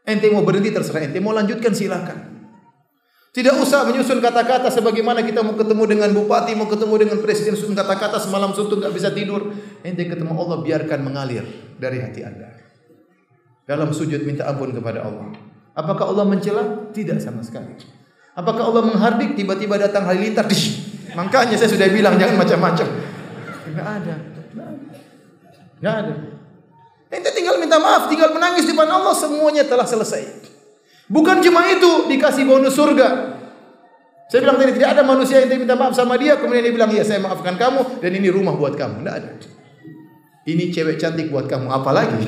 Ente mau berhenti terserah ente, mau lanjutkan silakan. Tidak usah menyusun kata-kata sebagaimana kita mau ketemu dengan bupati, mau ketemu dengan presiden susun kata-kata semalam suntuk nggak bisa tidur. Ente ketemu Allah biarkan mengalir dari hati Anda. Dalam sujud minta ampun kepada Allah. Apakah Allah mencela? Tidak sama sekali. Apakah Allah menghardik tiba-tiba datang halilintar? Dish. Makanya saya sudah bilang jangan macam-macam. Enggak ada. Enggak ada. Ente tinggal minta maaf, tinggal menangis di depan Allah semuanya telah selesai. Bukan cuma itu dikasih bonus surga. Saya bilang tadi tidak ada manusia yang minta maaf sama dia kemudian dia bilang ya saya maafkan kamu dan ini rumah buat kamu. Tidak ada. Ini cewek cantik buat kamu apalagi?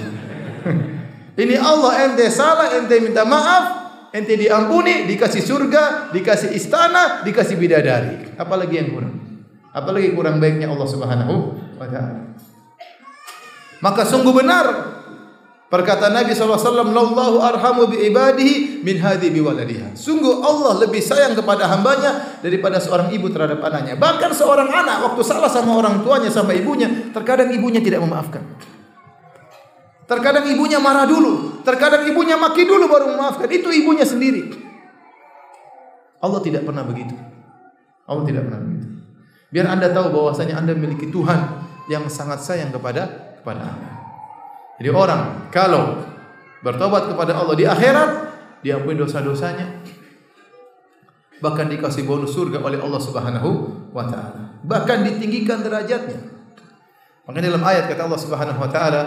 ini Allah ente salah ente minta maaf ente diampuni dikasih surga dikasih istana dikasih bidadari. Apalagi yang kurang? Apalagi kurang baiknya Allah Subhanahu wa taala. Maka sungguh benar Perkataan Nabi SAW, Lallahu arhamu bi ibadihi min hadi bi waladiha. Sungguh Allah lebih sayang kepada hambanya daripada seorang ibu terhadap anaknya. Bahkan seorang anak waktu salah sama orang tuanya sama ibunya, terkadang ibunya tidak memaafkan. Terkadang ibunya marah dulu, terkadang ibunya maki dulu baru memaafkan. Itu ibunya sendiri. Allah tidak pernah begitu. Allah tidak pernah begitu. Biar Anda tahu bahwasanya Anda memiliki Tuhan yang sangat sayang kepada kepada Anda. Jadi orang kalau bertobat kepada Allah di akhirat, diampuni dosa-dosanya. Bahkan dikasih bonus surga oleh Allah Subhanahu wa taala. Bahkan ditinggikan derajatnya. Makanya dalam ayat kata Allah Subhanahu wa taala,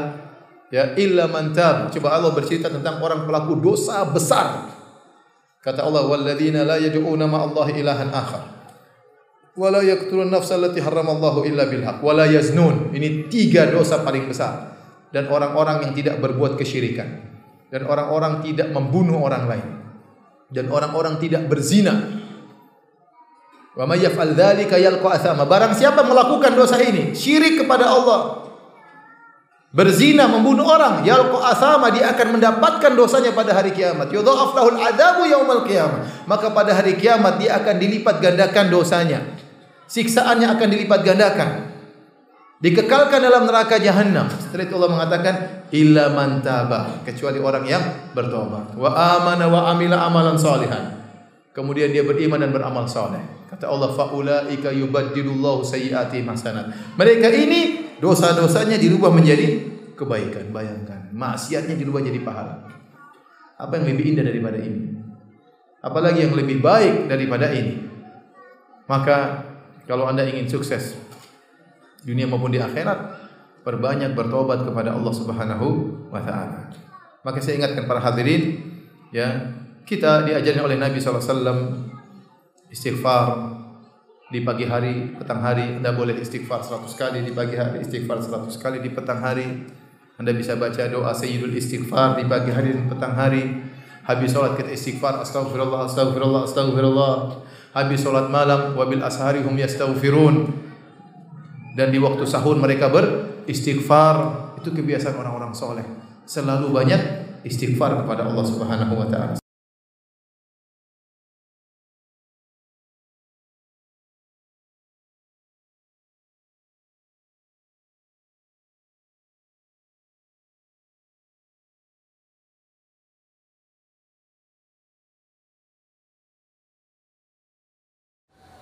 ya illa man tab. Coba Allah bercerita tentang orang pelaku dosa besar. Kata Allah, "Walladzina la yad'una ma'allahi ilahan akhar." wa la yaqtulun nafsa allati harramallahu illa bil haqq wa la yaznun. Ini tiga dosa paling besar dan orang-orang yang tidak berbuat kesyirikan dan orang-orang tidak membunuh orang lain dan orang-orang tidak berzina. Wa may yaf'al dzalika yalqa athama. Barang siapa melakukan dosa ini, syirik kepada Allah, berzina, membunuh orang, yalqa athama, dia akan mendapatkan dosanya pada hari kiamat. Yudha'af lahul adabu yaumal qiyamah. Maka pada hari kiamat dia akan dilipat gandakan dosanya. Siksaannya akan dilipat gandakan dikekalkan dalam neraka jahanam. Setelah itu Allah mengatakan illa man taba, kecuali orang yang bertobat. Wa amana wa amila amalan salihan. Kemudian dia beriman dan beramal saleh. Kata Allah faulaika yubaddilullahu sayyiati hasanat. Mereka ini dosa-dosanya dirubah menjadi kebaikan. Bayangkan, maksiatnya dirubah jadi pahala. Apa yang lebih indah daripada ini? Apalagi yang lebih baik daripada ini? Maka kalau Anda ingin sukses dunia maupun di akhirat perbanyak bertobat kepada Allah Subhanahu wa taala. Maka saya ingatkan para hadirin ya, kita diajarkan oleh Nabi SAW istighfar di pagi hari, petang hari Anda boleh istighfar 100 kali di pagi hari, istighfar 100 kali di petang hari. Anda bisa baca doa Sayyidul Istighfar di pagi hari dan petang hari. Habis salat kita istighfar astagfirullah astagfirullah astagfirullah. Habis salat malam wabil ashari hum yastaghfirun dan di waktu sahur mereka beristighfar itu kebiasaan orang-orang soleh. Selalu banyak istighfar kepada Allah Subhanahu wa taala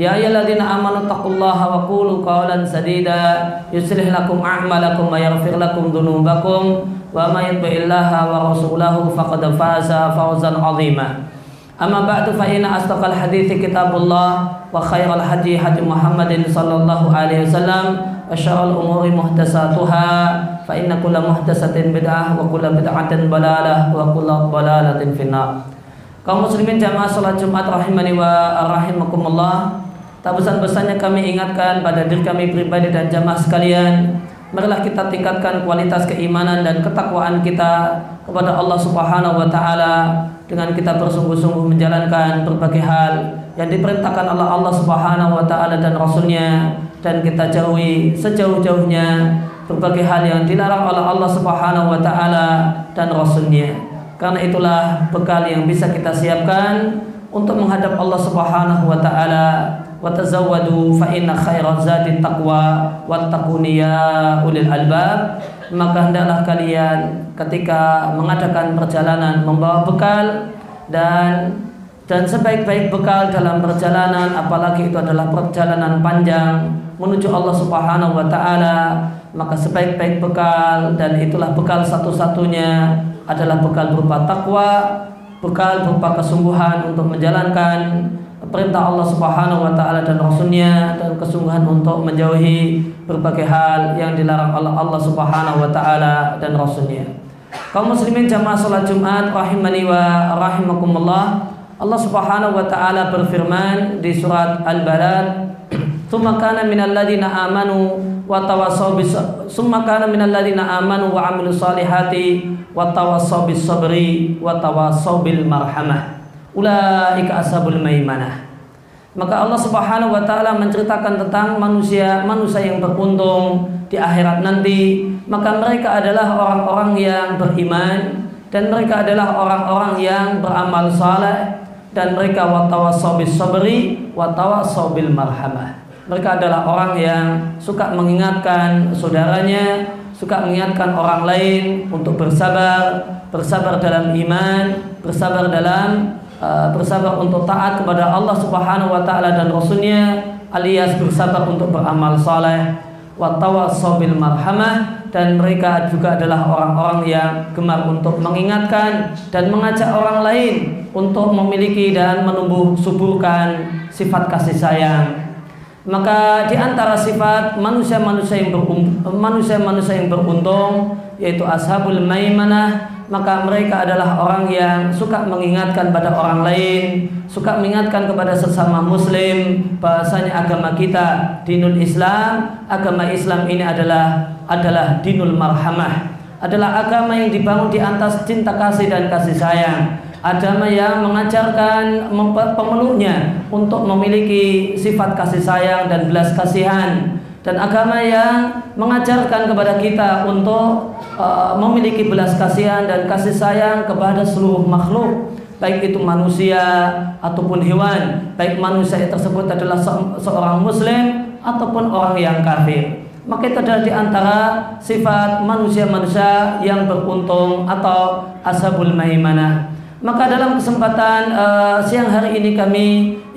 يا أيها الذين آمنوا اتقوا الله وقولوا قولا سديدا يصلح لكم أعمالكم ويغفر لكم ذنوبكم وما يطع الله ورسوله فقد فاز فوزا عظيما أما بعد فإن أصدق الحديث كتاب الله وخير الهدي هدي محمد صلى الله عليه وسلم وشر الأمور محدثاتها فإن كل محدثة بدعة وكل بدعة ضلالة وكل ضلالة في النار kaum muslimin jamaah salat Jumat rahimani wa rahimakumullah tak besar-besarnya kami ingatkan pada diri kami pribadi dan jamaah sekalian. Marilah kita tingkatkan kualitas keimanan dan ketakwaan kita kepada Allah Subhanahu wa taala dengan kita bersungguh-sungguh menjalankan berbagai hal yang diperintahkan Allah Allah Subhanahu wa taala dan rasulnya dan kita jauhi sejauh-jauhnya berbagai hal yang dilarang oleh Allah Subhanahu wa taala dan rasulnya. Karena itulah bekal yang bisa kita siapkan untuk menghadap Allah Subhanahu wa taala wa tazawwadu fa inna khairaz zadi taqwa wattaquni ya ulil albab. Maka hendaklah kalian ketika mengadakan perjalanan membawa bekal dan dan sebaik-baik bekal dalam perjalanan apalagi itu adalah perjalanan panjang menuju Allah Subhanahu wa taala maka sebaik-baik bekal dan itulah bekal satu-satunya adalah bekal berupa takwa bekal berupa kesungguhan untuk menjalankan perintah Allah Subhanahu wa taala dan rasulnya dan kesungguhan untuk menjauhi berbagai hal yang dilarang oleh Allah Subhanahu wa taala dan rasulnya. Kaum muslimin jamaah salat Jumat rahimani wa rahimakumullah. Allah Subhanahu wa taala berfirman di surat Al-Balad, "Tsumma kana minal ladzina amanu wa tawassaw bis summa kana minal ladzina amanu wa amilus solihati wa tawassaw bis sabri wa tawassaw bil marhamah." Ulaika ashabul maimanah. Maka Allah Subhanahu wa taala menceritakan tentang manusia manusia yang beruntung di akhirat nanti. Maka mereka adalah orang-orang yang beriman dan mereka adalah orang-orang yang beramal saleh dan mereka watawassaw bis sabri watawassaw bil marhamah. Mereka adalah orang yang suka mengingatkan saudaranya suka mengingatkan orang lain untuk bersabar bersabar dalam iman bersabar dalam Uh, bersabar untuk taat kepada Allah Subhanahu wa taala dan rasulnya alias bersabar untuk beramal saleh wa bil marhamah dan mereka juga adalah orang-orang yang gemar untuk mengingatkan dan mengajak orang lain untuk memiliki dan menumbuh suburkan sifat kasih sayang. Maka di antara sifat manusia-manusia yang manusia-manusia yang beruntung yaitu ashabul maimanah maka mereka adalah orang yang suka mengingatkan pada orang lain, suka mengingatkan kepada sesama muslim bahasanya agama kita dinul Islam, agama Islam ini adalah adalah dinul marhamah, adalah agama yang dibangun di atas cinta kasih dan kasih sayang. Agama yang mengajarkan pemeluknya untuk memiliki sifat kasih sayang dan belas kasihan dan agama yang mengajarkan kepada kita untuk uh, memiliki belas kasihan dan kasih sayang kepada seluruh makhluk baik itu manusia ataupun hewan baik manusia tersebut adalah se seorang muslim ataupun orang yang kafir. Maka itu adalah di antara sifat manusia-manusia yang beruntung atau ashabul maimanah maka dalam kesempatan uh, siang hari ini kami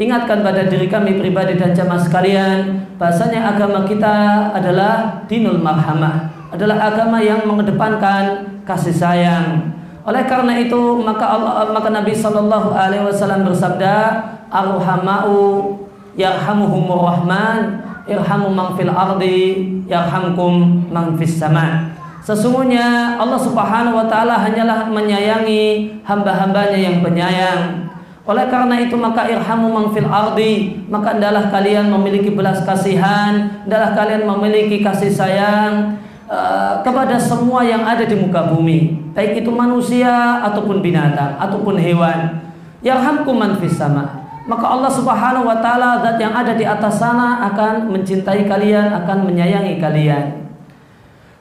ingatkan pada diri kami pribadi dan jamaah sekalian bahasanya agama kita adalah dinul marhamah, adalah agama yang mengedepankan kasih sayang. Oleh karena itu maka Allah maka Nabi Shallallahu alaihi wasallam bersabda, "Arhamau yarhamuhumur rahman, irhamu man fil ardi yarhamkum man fis sama'." Sesungguhnya Allah Subhanahu wa taala hanyalah menyayangi hamba-hambanya yang penyayang. Oleh karena itu maka irhamu man fil ardi, maka adalah kalian memiliki belas kasihan, adalah kalian memiliki kasih sayang uh, kepada semua yang ada di muka bumi, baik itu manusia ataupun binatang ataupun hewan. Yarhamkum man fis sama. Maka Allah Subhanahu wa taala zat yang ada di atas sana akan mencintai kalian, akan menyayangi kalian.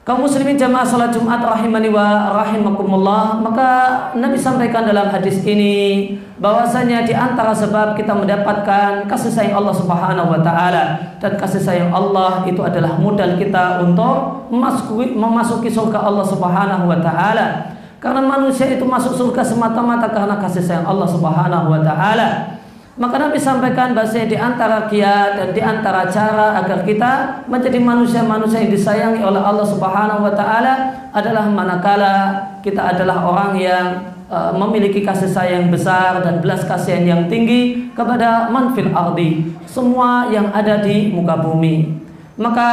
Kaum muslimin jamaah salat Jumat rahimani wa rahimakumullah. Maka Nabi sampaikan dalam hadis ini bahwasanya di antara sebab kita mendapatkan kasih sayang Allah Subhanahu wa taala dan kasih sayang Allah itu adalah modal kita untuk memasuki, memasuki surga Allah Subhanahu wa taala. Karena manusia itu masuk surga semata-mata karena kasih sayang Allah Subhanahu wa taala maka Nabi sampaikan bahasanya di antara kiat dan di antara cara agar kita menjadi manusia-manusia yang disayangi oleh Allah Subhanahu wa taala adalah manakala kita adalah orang yang uh, memiliki kasih sayang besar dan belas kasihan yang tinggi kepada manfil ardi, semua yang ada di muka bumi. Maka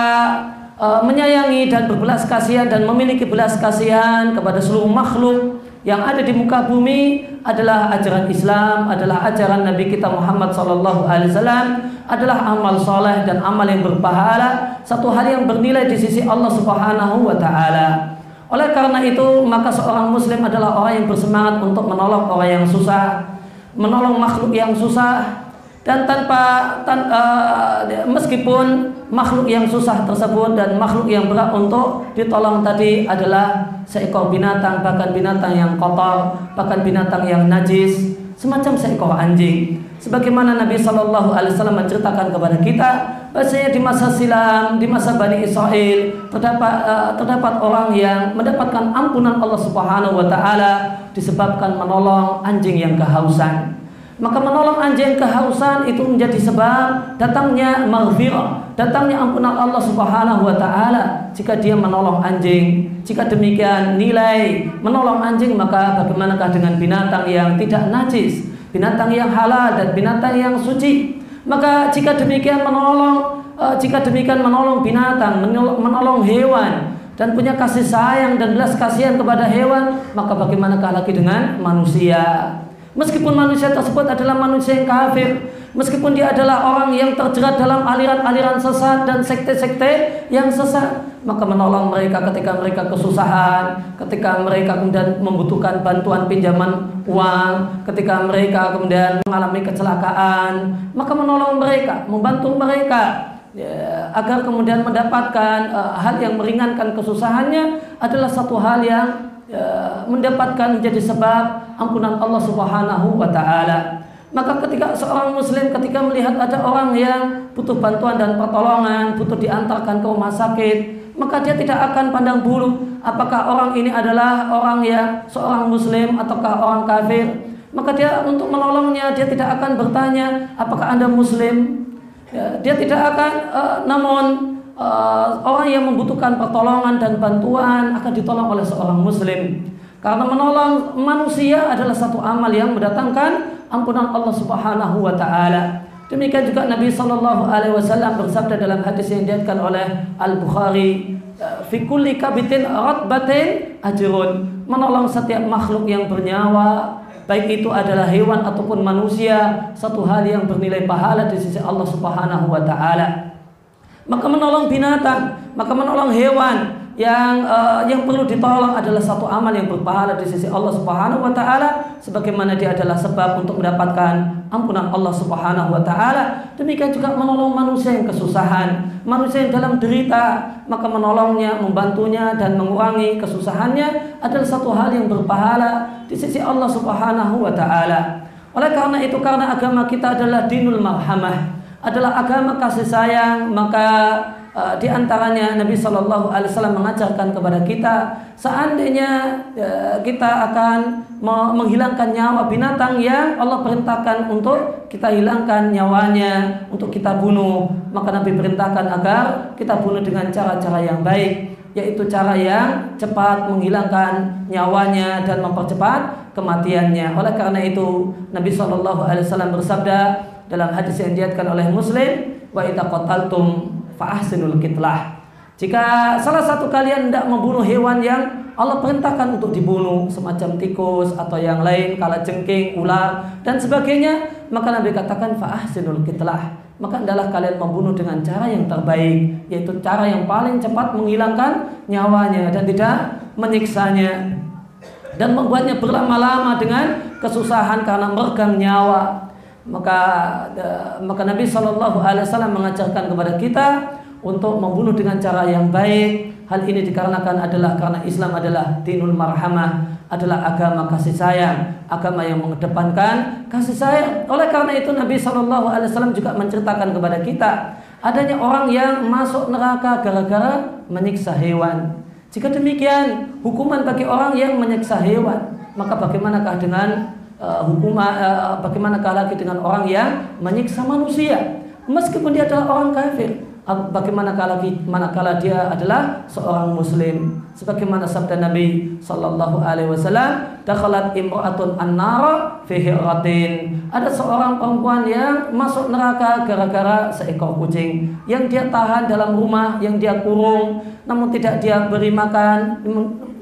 uh, menyayangi dan berbelas kasihan dan memiliki belas kasihan kepada seluruh makhluk yang ada di muka bumi adalah ajaran Islam, adalah ajaran Nabi kita Muhammad sallallahu alaihi wasallam, adalah amal soleh dan amal yang berpahala, satu hal yang bernilai di sisi Allah Subhanahu wa taala. Oleh karena itu, maka seorang muslim adalah orang yang bersemangat untuk menolong orang yang susah, menolong makhluk yang susah, dan tanpa tan, uh, meskipun makhluk yang susah tersebut dan makhluk yang berat untuk ditolong tadi adalah seekor binatang bahkan binatang yang kotor bahkan binatang yang najis semacam seekor anjing. Sebagaimana Nabi Shallallahu Alaihi Wasallam menceritakan kepada kita bahasanya di masa silam di masa Bani Israel terdapat uh, terdapat orang yang mendapatkan ampunan Allah Subhanahu Wa Taala disebabkan menolong anjing yang kehausan maka menolong anjing kehausan itu menjadi sebab datangnya maghfirah, datangnya ampunan Allah Subhanahu wa taala jika dia menolong anjing. Jika demikian nilai menolong anjing maka bagaimanakah dengan binatang yang tidak najis, binatang yang halal dan binatang yang suci? Maka jika demikian menolong uh, jika demikian menolong binatang, menolong hewan dan punya kasih sayang dan belas kasihan kepada hewan, maka bagaimanakah lagi dengan manusia? Meskipun manusia tersebut adalah manusia yang kafir, meskipun dia adalah orang yang terjerat dalam aliran-aliran sesat dan sekte-sekte yang sesat, maka menolong mereka ketika mereka kesusahan, ketika mereka kemudian membutuhkan bantuan pinjaman uang, ketika mereka kemudian mengalami kecelakaan, maka menolong mereka, membantu mereka ya, agar kemudian mendapatkan uh, hal yang meringankan kesusahannya adalah satu hal yang ya, mendapatkan menjadi sebab ampunan Allah Subhanahu wa taala. Maka ketika seorang muslim ketika melihat ada orang yang butuh bantuan dan pertolongan, butuh diantarkan ke rumah sakit, maka dia tidak akan pandang bulu apakah orang ini adalah orang yang seorang muslim ataukah orang kafir. Maka dia untuk menolongnya dia tidak akan bertanya apakah Anda muslim. Ya, dia tidak akan uh, namun uh, orang yang membutuhkan pertolongan dan bantuan akan ditolong oleh seorang muslim. Karena menolong manusia adalah satu amal yang mendatangkan ampunan Allah Subhanahu wa taala. Demikian juga Nabi sallallahu alaihi wasallam bersabda dalam hadis yang diriwayatkan oleh Al-Bukhari, "Fi kulli kabitin ratbatin ajrun." Menolong setiap makhluk yang bernyawa, baik itu adalah hewan ataupun manusia, satu hal yang bernilai pahala di sisi Allah Subhanahu wa taala maka menolong binatang, maka menolong hewan yang uh, yang perlu ditolong adalah satu amal yang berpahala di sisi Allah Subhanahu wa taala sebagaimana dia adalah sebab untuk mendapatkan ampunan Allah Subhanahu wa taala. Demikian juga menolong manusia yang kesusahan. Manusia yang dalam derita maka menolongnya membantunya dan mengurangi kesusahannya adalah satu hal yang berpahala di sisi Allah Subhanahu wa taala. Oleh karena itu karena agama kita adalah dinul marhamah adalah agama kasih sayang maka uh, di antaranya Nabi Shallallahu Alaihi Wasallam mengajarkan kepada kita seandainya uh, kita akan menghilangkan nyawa binatang yang Allah perintahkan untuk kita hilangkan nyawanya untuk kita bunuh. Maka Nabi perintahkan agar kita bunuh dengan cara-cara yang baik yaitu cara yang cepat menghilangkan nyawanya dan mempercepat kematiannya. Oleh karena itu Nabi Shallallahu Alaihi Wasallam bersabda dalam hadis yang diatkan oleh Muslim wa idza qataltum fa ahsinul kitlah jika salah satu kalian tidak membunuh hewan yang Allah perintahkan untuk dibunuh semacam tikus atau yang lain kala jengking, ular dan sebagainya maka Nabi katakan fa ahsinul kitlah maka adalah kalian membunuh dengan cara yang terbaik yaitu cara yang paling cepat menghilangkan nyawanya dan tidak menyiksanya dan membuatnya berlama-lama dengan kesusahan karena meregang nyawa maka maka Nabi Shallallahu Alaihi Wasallam mengajarkan kepada kita untuk membunuh dengan cara yang baik. Hal ini dikarenakan adalah karena Islam adalah dinul marhamah, adalah agama kasih sayang, agama yang mengedepankan kasih sayang. Oleh karena itu Nabi Shallallahu Alaihi Wasallam juga menceritakan kepada kita adanya orang yang masuk neraka gara-gara menyiksa hewan. Jika demikian, hukuman bagi orang yang menyiksa hewan, maka bagaimanakah dengan uh, hukuman uh, bagaimanakah lagi dengan orang yang menyiksa manusia? Meskipun dia adalah orang kafir, bagaimana kala manakala dia adalah seorang muslim. Sebagaimana sabda Nabi sallallahu alaihi wasallam dakhalat imra'atun an-nar fi hiratin. Ada seorang perempuan yang masuk neraka gara-gara seekor kucing yang dia tahan dalam rumah yang dia kurung. Namun tidak dia beri makan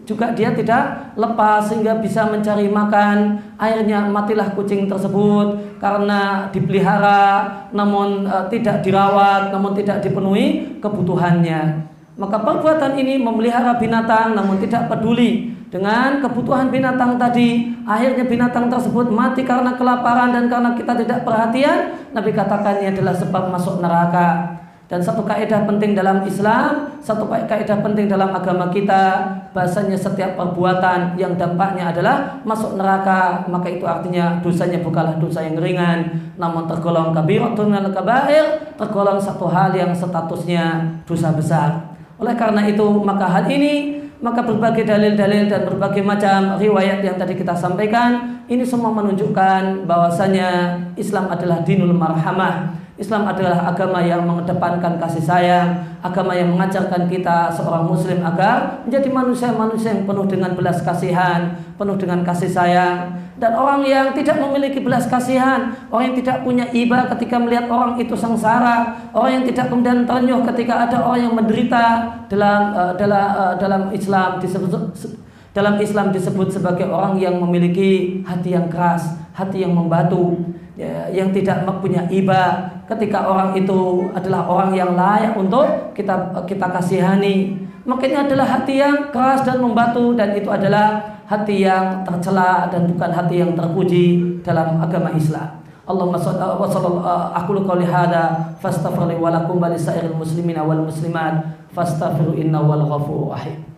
juga dia tidak lepas sehingga bisa mencari makan. Akhirnya matilah kucing tersebut karena dipelihara namun e, tidak dirawat namun tidak dipenuhi kebutuhannya. Maka perbuatan ini memelihara binatang namun tidak peduli dengan kebutuhan binatang tadi. Akhirnya binatang tersebut mati karena kelaparan dan karena kita tidak perhatian. Nabi katakan ini adalah sebab masuk neraka dan satu kaidah penting dalam Islam, satu kaidah penting dalam agama kita, bahasanya setiap perbuatan yang dampaknya adalah masuk neraka, maka itu artinya dosanya bukanlah dosa yang ringan, namun tergolong kabiratun kabair, tergolong satu hal yang statusnya dosa besar. Oleh karena itu, maka hal ini maka berbagai dalil-dalil dan berbagai macam riwayat yang tadi kita sampaikan ini semua menunjukkan bahwasanya Islam adalah dinul marhamah Islam adalah agama yang mengedepankan kasih sayang, agama yang mengajarkan kita seorang muslim agar menjadi manusia-manusia yang penuh dengan belas kasihan, penuh dengan kasih sayang. Dan orang yang tidak memiliki belas kasihan, orang yang tidak punya iba ketika melihat orang itu sengsara, orang yang tidak kemudian ternyuh ketika ada orang yang menderita dalam uh, dalam uh, dalam Islam disebut dalam Islam disebut sebagai orang yang memiliki hati yang keras, hati yang membatu, ya, yang tidak punya iba, ketika orang itu adalah orang yang layak untuk kita kita kasihani makanya adalah hati yang keras dan membatu dan itu adalah hati yang tercela dan bukan hati yang terpuji dalam agama Islam. Allahumma sallallahu wa qouli hada fastaghfir wa lakum wa muslimat fastaghfiru innahu wal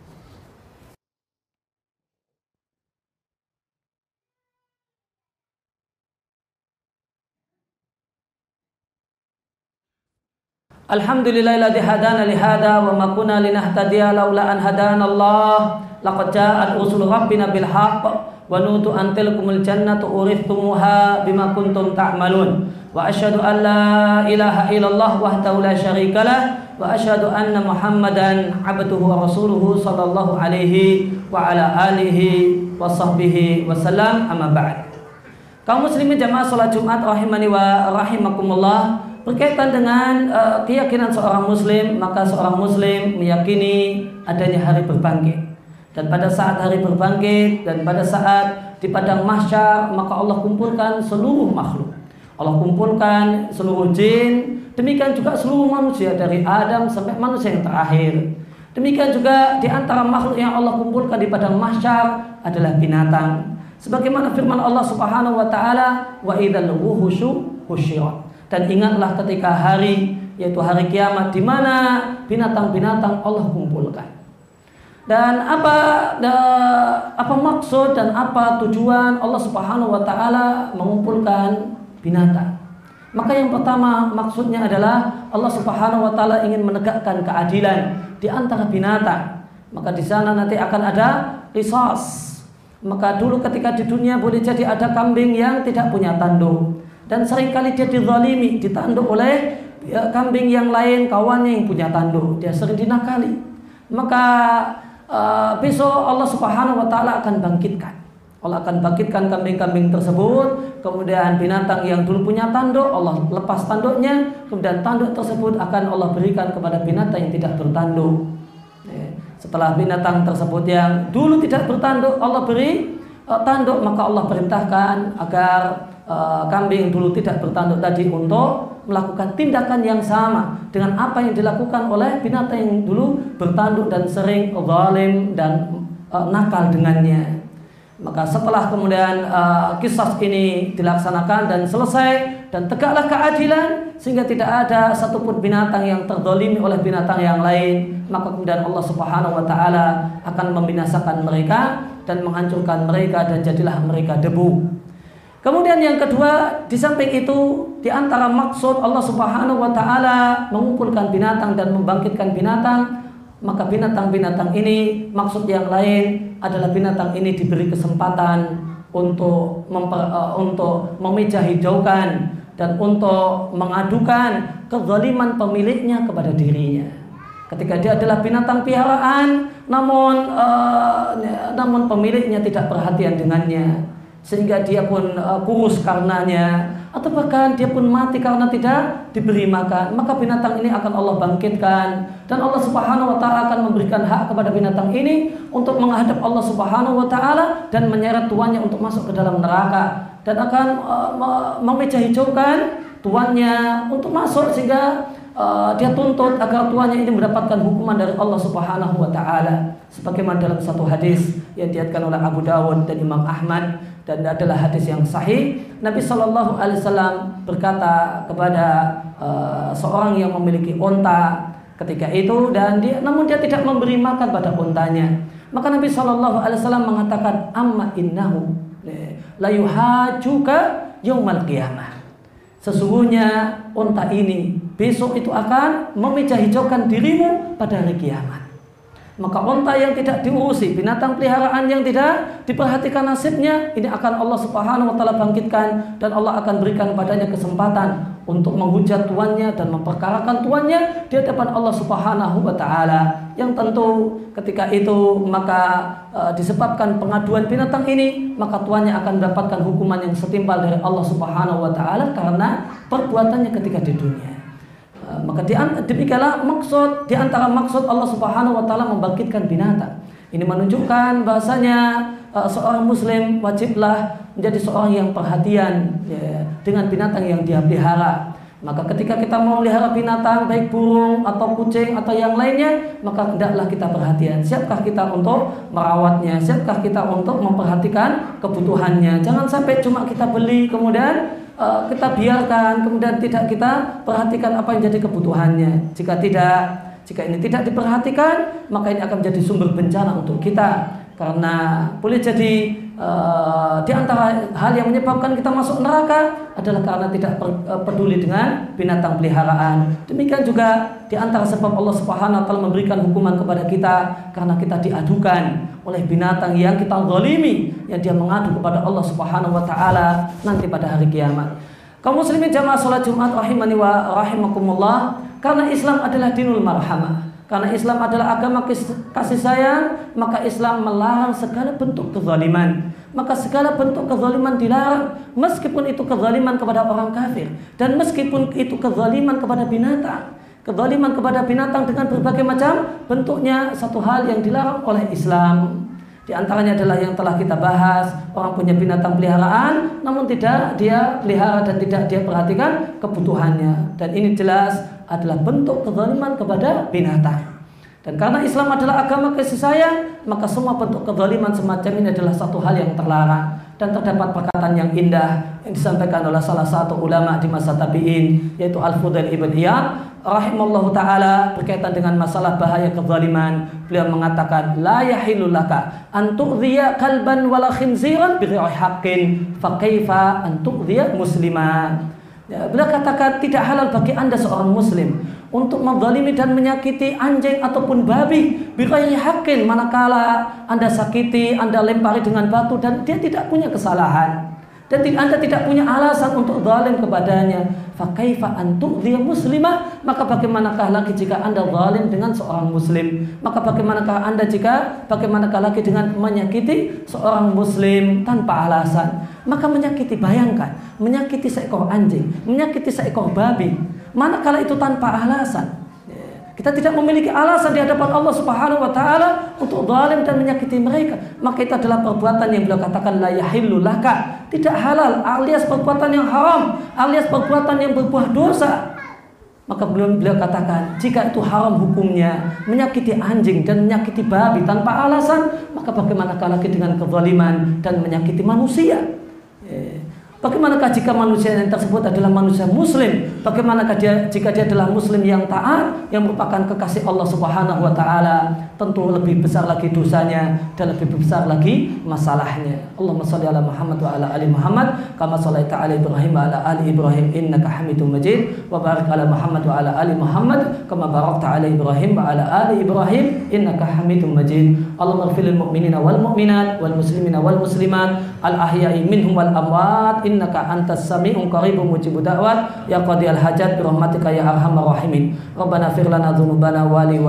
Alhamdulillahilladzi hadana li hada wa ma kunna linahtadiya laula an hadana Allah. Laqad ja'at rusul rabbina bil haqq wa nutu an tilkumul jannatu urithumuha bima kuntum ta'malun. Wa asyhadu an la ilaha illallah wahdahu la syarika lah wa asyhadu anna Muhammadan abduhu wa rasuluhu sallallahu alaihi wa ala alihi wa sahbihi wa sallam amma ba'd. Kaum muslimin jamaah salat Jumat rahimani wa rahimakumullah berkaitan dengan uh, keyakinan seorang muslim maka seorang muslim meyakini adanya hari berbangkit. Dan pada saat hari berbangkit dan pada saat di padang mahsyar maka Allah kumpulkan seluruh makhluk. Allah kumpulkan seluruh jin demikian juga seluruh manusia dari Adam sampai manusia yang terakhir. Demikian juga di antara makhluk yang Allah kumpulkan di padang mahsyar adalah binatang. Sebagaimana firman Allah Subhanahu wa taala wa idzal wuhushu husyirat dan ingatlah ketika hari yaitu hari kiamat di mana binatang-binatang Allah kumpulkan. Dan apa apa maksud dan apa tujuan Allah Subhanahu wa taala mengumpulkan binatang? Maka yang pertama maksudnya adalah Allah Subhanahu wa taala ingin menegakkan keadilan di antara binatang. Maka di sana nanti akan ada qisas. Maka dulu ketika di dunia boleh jadi ada kambing yang tidak punya tanduk dan sering kali dia dizalimi, ditanduk oleh ya, kambing yang lain, kawannya yang punya tanduk. Dia sering dinakali. Maka uh, besok Allah Subhanahu wa taala akan bangkitkan. Allah akan bangkitkan kambing-kambing tersebut, kemudian binatang yang dulu punya tanduk, Allah lepas tanduknya, kemudian tanduk tersebut akan Allah berikan kepada binatang yang tidak bertanduk. Ya, setelah binatang tersebut yang dulu tidak bertanduk, Allah beri uh, tanduk, maka Allah perintahkan agar Eh, kambing dulu tidak bertanduk tadi untuk melakukan tindakan yang sama dengan apa yang dilakukan oleh binatang yang dulu bertanduk dan sering zalim dan uh, nakal dengannya. Maka setelah kemudian uh, kisah ini dilaksanakan dan selesai, dan tegaklah keadilan sehingga tidak ada satupun binatang yang terdolimi oleh binatang yang lain maka kemudian Allah Subhanahu wa taala akan membinasakan mereka dan menghancurkan mereka dan jadilah mereka debu. Kemudian yang kedua, di samping itu di antara maksud Allah Subhanahu wa taala mengumpulkan binatang dan membangkitkan binatang, maka binatang-binatang ini maksud yang lain adalah binatang ini diberi kesempatan untuk memper, uh, untuk memeja hijaukan dan untuk mengadukan kezaliman pemiliknya kepada dirinya. Ketika dia adalah binatang piaraan, namun uh, namun pemiliknya tidak perhatian dengannya, sehingga dia pun uh, kurus karenanya, atau bahkan dia pun mati karena tidak diberi makan, maka binatang ini akan Allah bangkitkan. Dan Allah Subhanahu wa taala akan memberikan hak kepada binatang ini untuk menghadap Allah Subhanahu wa taala dan menyeret tuannya untuk masuk ke dalam neraka. Dan akan uh, memeja hijaukan tuannya untuk masuk sehingga uh, dia tuntut agar tuannya ini mendapatkan hukuman dari Allah Subhanahu wa taala. Sebagaimana dalam satu hadis yang diatkan oleh Abu Dawud dan Imam Ahmad dan adalah hadis yang sahih Nabi Shallallahu alaihi wasallam berkata kepada uh, seorang yang memiliki onta ketika itu dan dia namun dia tidak memberi makan pada ontanya maka Nabi Shallallahu alaihi wasallam mengatakan amma innahu la yuhajuka yaumal qiyamah. Sesungguhnya unta ini besok itu akan memejah hijaukan dirimu pada hari kiamat. Maka unta yang tidak diurusi, binatang peliharaan yang tidak diperhatikan nasibnya, ini akan Allah Subhanahu wa taala bangkitkan dan Allah akan berikan padanya kesempatan untuk menghujat tuannya dan memperkarakan tuannya di hadapan Allah Subhanahu wa taala. Yang tentu ketika itu maka e, disebabkan pengaduan binatang ini, maka tuannya akan mendapatkan hukuman yang setimpal dari Allah Subhanahu wa taala karena perbuatannya ketika di dunia. E, maka di, demikianlah maksud di antara maksud Allah Subhanahu wa taala membangkitkan binatang. Ini menunjukkan bahasanya uh, seorang muslim wajiblah menjadi seorang yang perhatian ya, dengan binatang yang dia pelihara. Maka ketika kita mau melihara binatang baik burung atau kucing atau yang lainnya, maka hendaklah kita perhatian. Siapkah kita untuk merawatnya? Siapkah kita untuk memperhatikan kebutuhannya? Jangan sampai cuma kita beli kemudian uh, kita biarkan kemudian tidak kita perhatikan apa yang jadi kebutuhannya. Jika tidak, jika ini tidak diperhatikan, maka ini akan menjadi sumber bencana untuk kita karena boleh jadi uh, di antara hal yang menyebabkan kita masuk neraka adalah karena tidak eh, peduli dengan binatang peliharaan. Demikian juga di antara sebab Allah Subhanahu wa taala memberikan hukuman kepada kita karena kita diadukan oleh binatang yang kita zalimi yang dia mengadu kepada Allah Subhanahu wa taala nanti pada hari kiamat. Kaum muslimin jamaah salat Jumat rahimani wa rahimakumullah karena Islam adalah dinul marhamah. Karena Islam adalah agama kasih sayang, maka Islam melarang segala bentuk kezaliman. Maka segala bentuk kezaliman dilarang, meskipun itu kezaliman kepada orang kafir dan meskipun itu kezaliman kepada binatang. Kezaliman kepada binatang dengan berbagai macam bentuknya satu hal yang dilarang oleh Islam. Di antaranya adalah yang telah kita bahas, orang punya binatang peliharaan namun tidak dia pelihara dan tidak dia perhatikan kebutuhannya. Dan ini jelas adalah bentuk kezaliman kepada binatang. Dan karena Islam adalah agama kasih sayang, maka semua bentuk kezaliman semacam ini adalah satu hal yang terlarang. Dan terdapat perkataan yang indah yang disampaikan oleh salah satu ulama di masa tabi'in, yaitu Al-Fudail Ibn Iyad, rahimallahu taala berkaitan dengan masalah bahaya kezaliman. Beliau mengatakan, "La yahilu laka an tu'dhiya kalban wala khinziran bi haqqin, fa kaifa an tu'dhiya musliman." Ya, beliau katakan tidak halal bagi anda seorang muslim untuk menzalimi dan menyakiti anjing ataupun babi bighairi haqqin manakala anda sakiti, anda lempari dengan batu dan dia tidak punya kesalahan. Dan anda tidak punya alasan untuk zalim kepadanya. Fakaifa antu dia muslimah maka bagaimanakah lagi jika anda zalim dengan seorang muslim? Maka bagaimanakah anda jika bagaimanakah lagi dengan menyakiti seorang muslim tanpa alasan? Maka menyakiti bayangkan menyakiti seekor anjing menyakiti seekor babi manakala itu tanpa alasan kita tidak memiliki alasan di hadapan Allah Subhanahu wa taala untuk zalim dan menyakiti mereka. Maka itu adalah perbuatan yang beliau katakan la yahillu laka, tidak halal alias perbuatan yang haram, alias perbuatan yang berbuah dosa. Maka belum beliau katakan jika itu haram hukumnya menyakiti anjing dan menyakiti babi tanpa alasan, maka bagaimana lagi dengan kezaliman dan menyakiti manusia? Bagaimanakah jika manusia yang tersebut adalah manusia muslim? Bagaimanakah dia jika dia adalah muslim yang taat yang merupakan kekasih Allah Subhanahu wa taala? Tentu lebih besar lagi dosanya dan lebih besar lagi masalahnya. Allahumma shalli ala Muhammad wa ala ali Muhammad kama shallaita ala Ibrahim wa ala ali Ibrahim innaka Hamidum Majid wa barik ala Muhammad wa ala ali Muhammad kama barakta ala Ibrahim wa ala ali Ibrahim innaka Hamidum Majid. Allahumma ighfir lil mu'minina wal mu'minat wal muslimina wal muslimat al ahya'i minhum wal amwat innaka antas sami'un qaribun mujibud da'wat ya qadiyal hajat bi rahmatika ya arhamar rahimin. Rabbana fir lana dhunubana wa li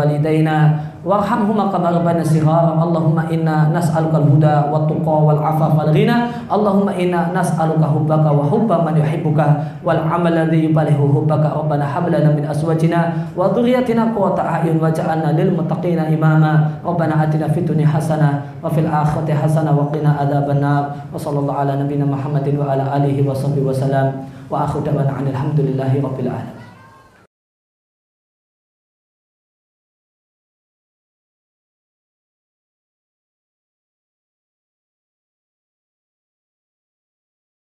warhamhuma kama rabbana sighara. Allahumma inna nas'aluka al-huda wa tuqa wal afaf wal ghina. Allahumma inna nas'aluka hubbaka wa hubba man yuhibbuka wal amal alladhi yubalihu hubbaka. Rabbana hab lana min azwajina wa dhurriyyatina qurrata a'yun waj'alna lil muttaqina imama. Rabbana atina fid dunya hasanah wa fil akhirati hasanah wa qina adzabannar wa ala nabiyyina Muhammadin wa ala alihi wa sahbihi wa salam wa akhu da'wana alhamdulillahi rabbil alamin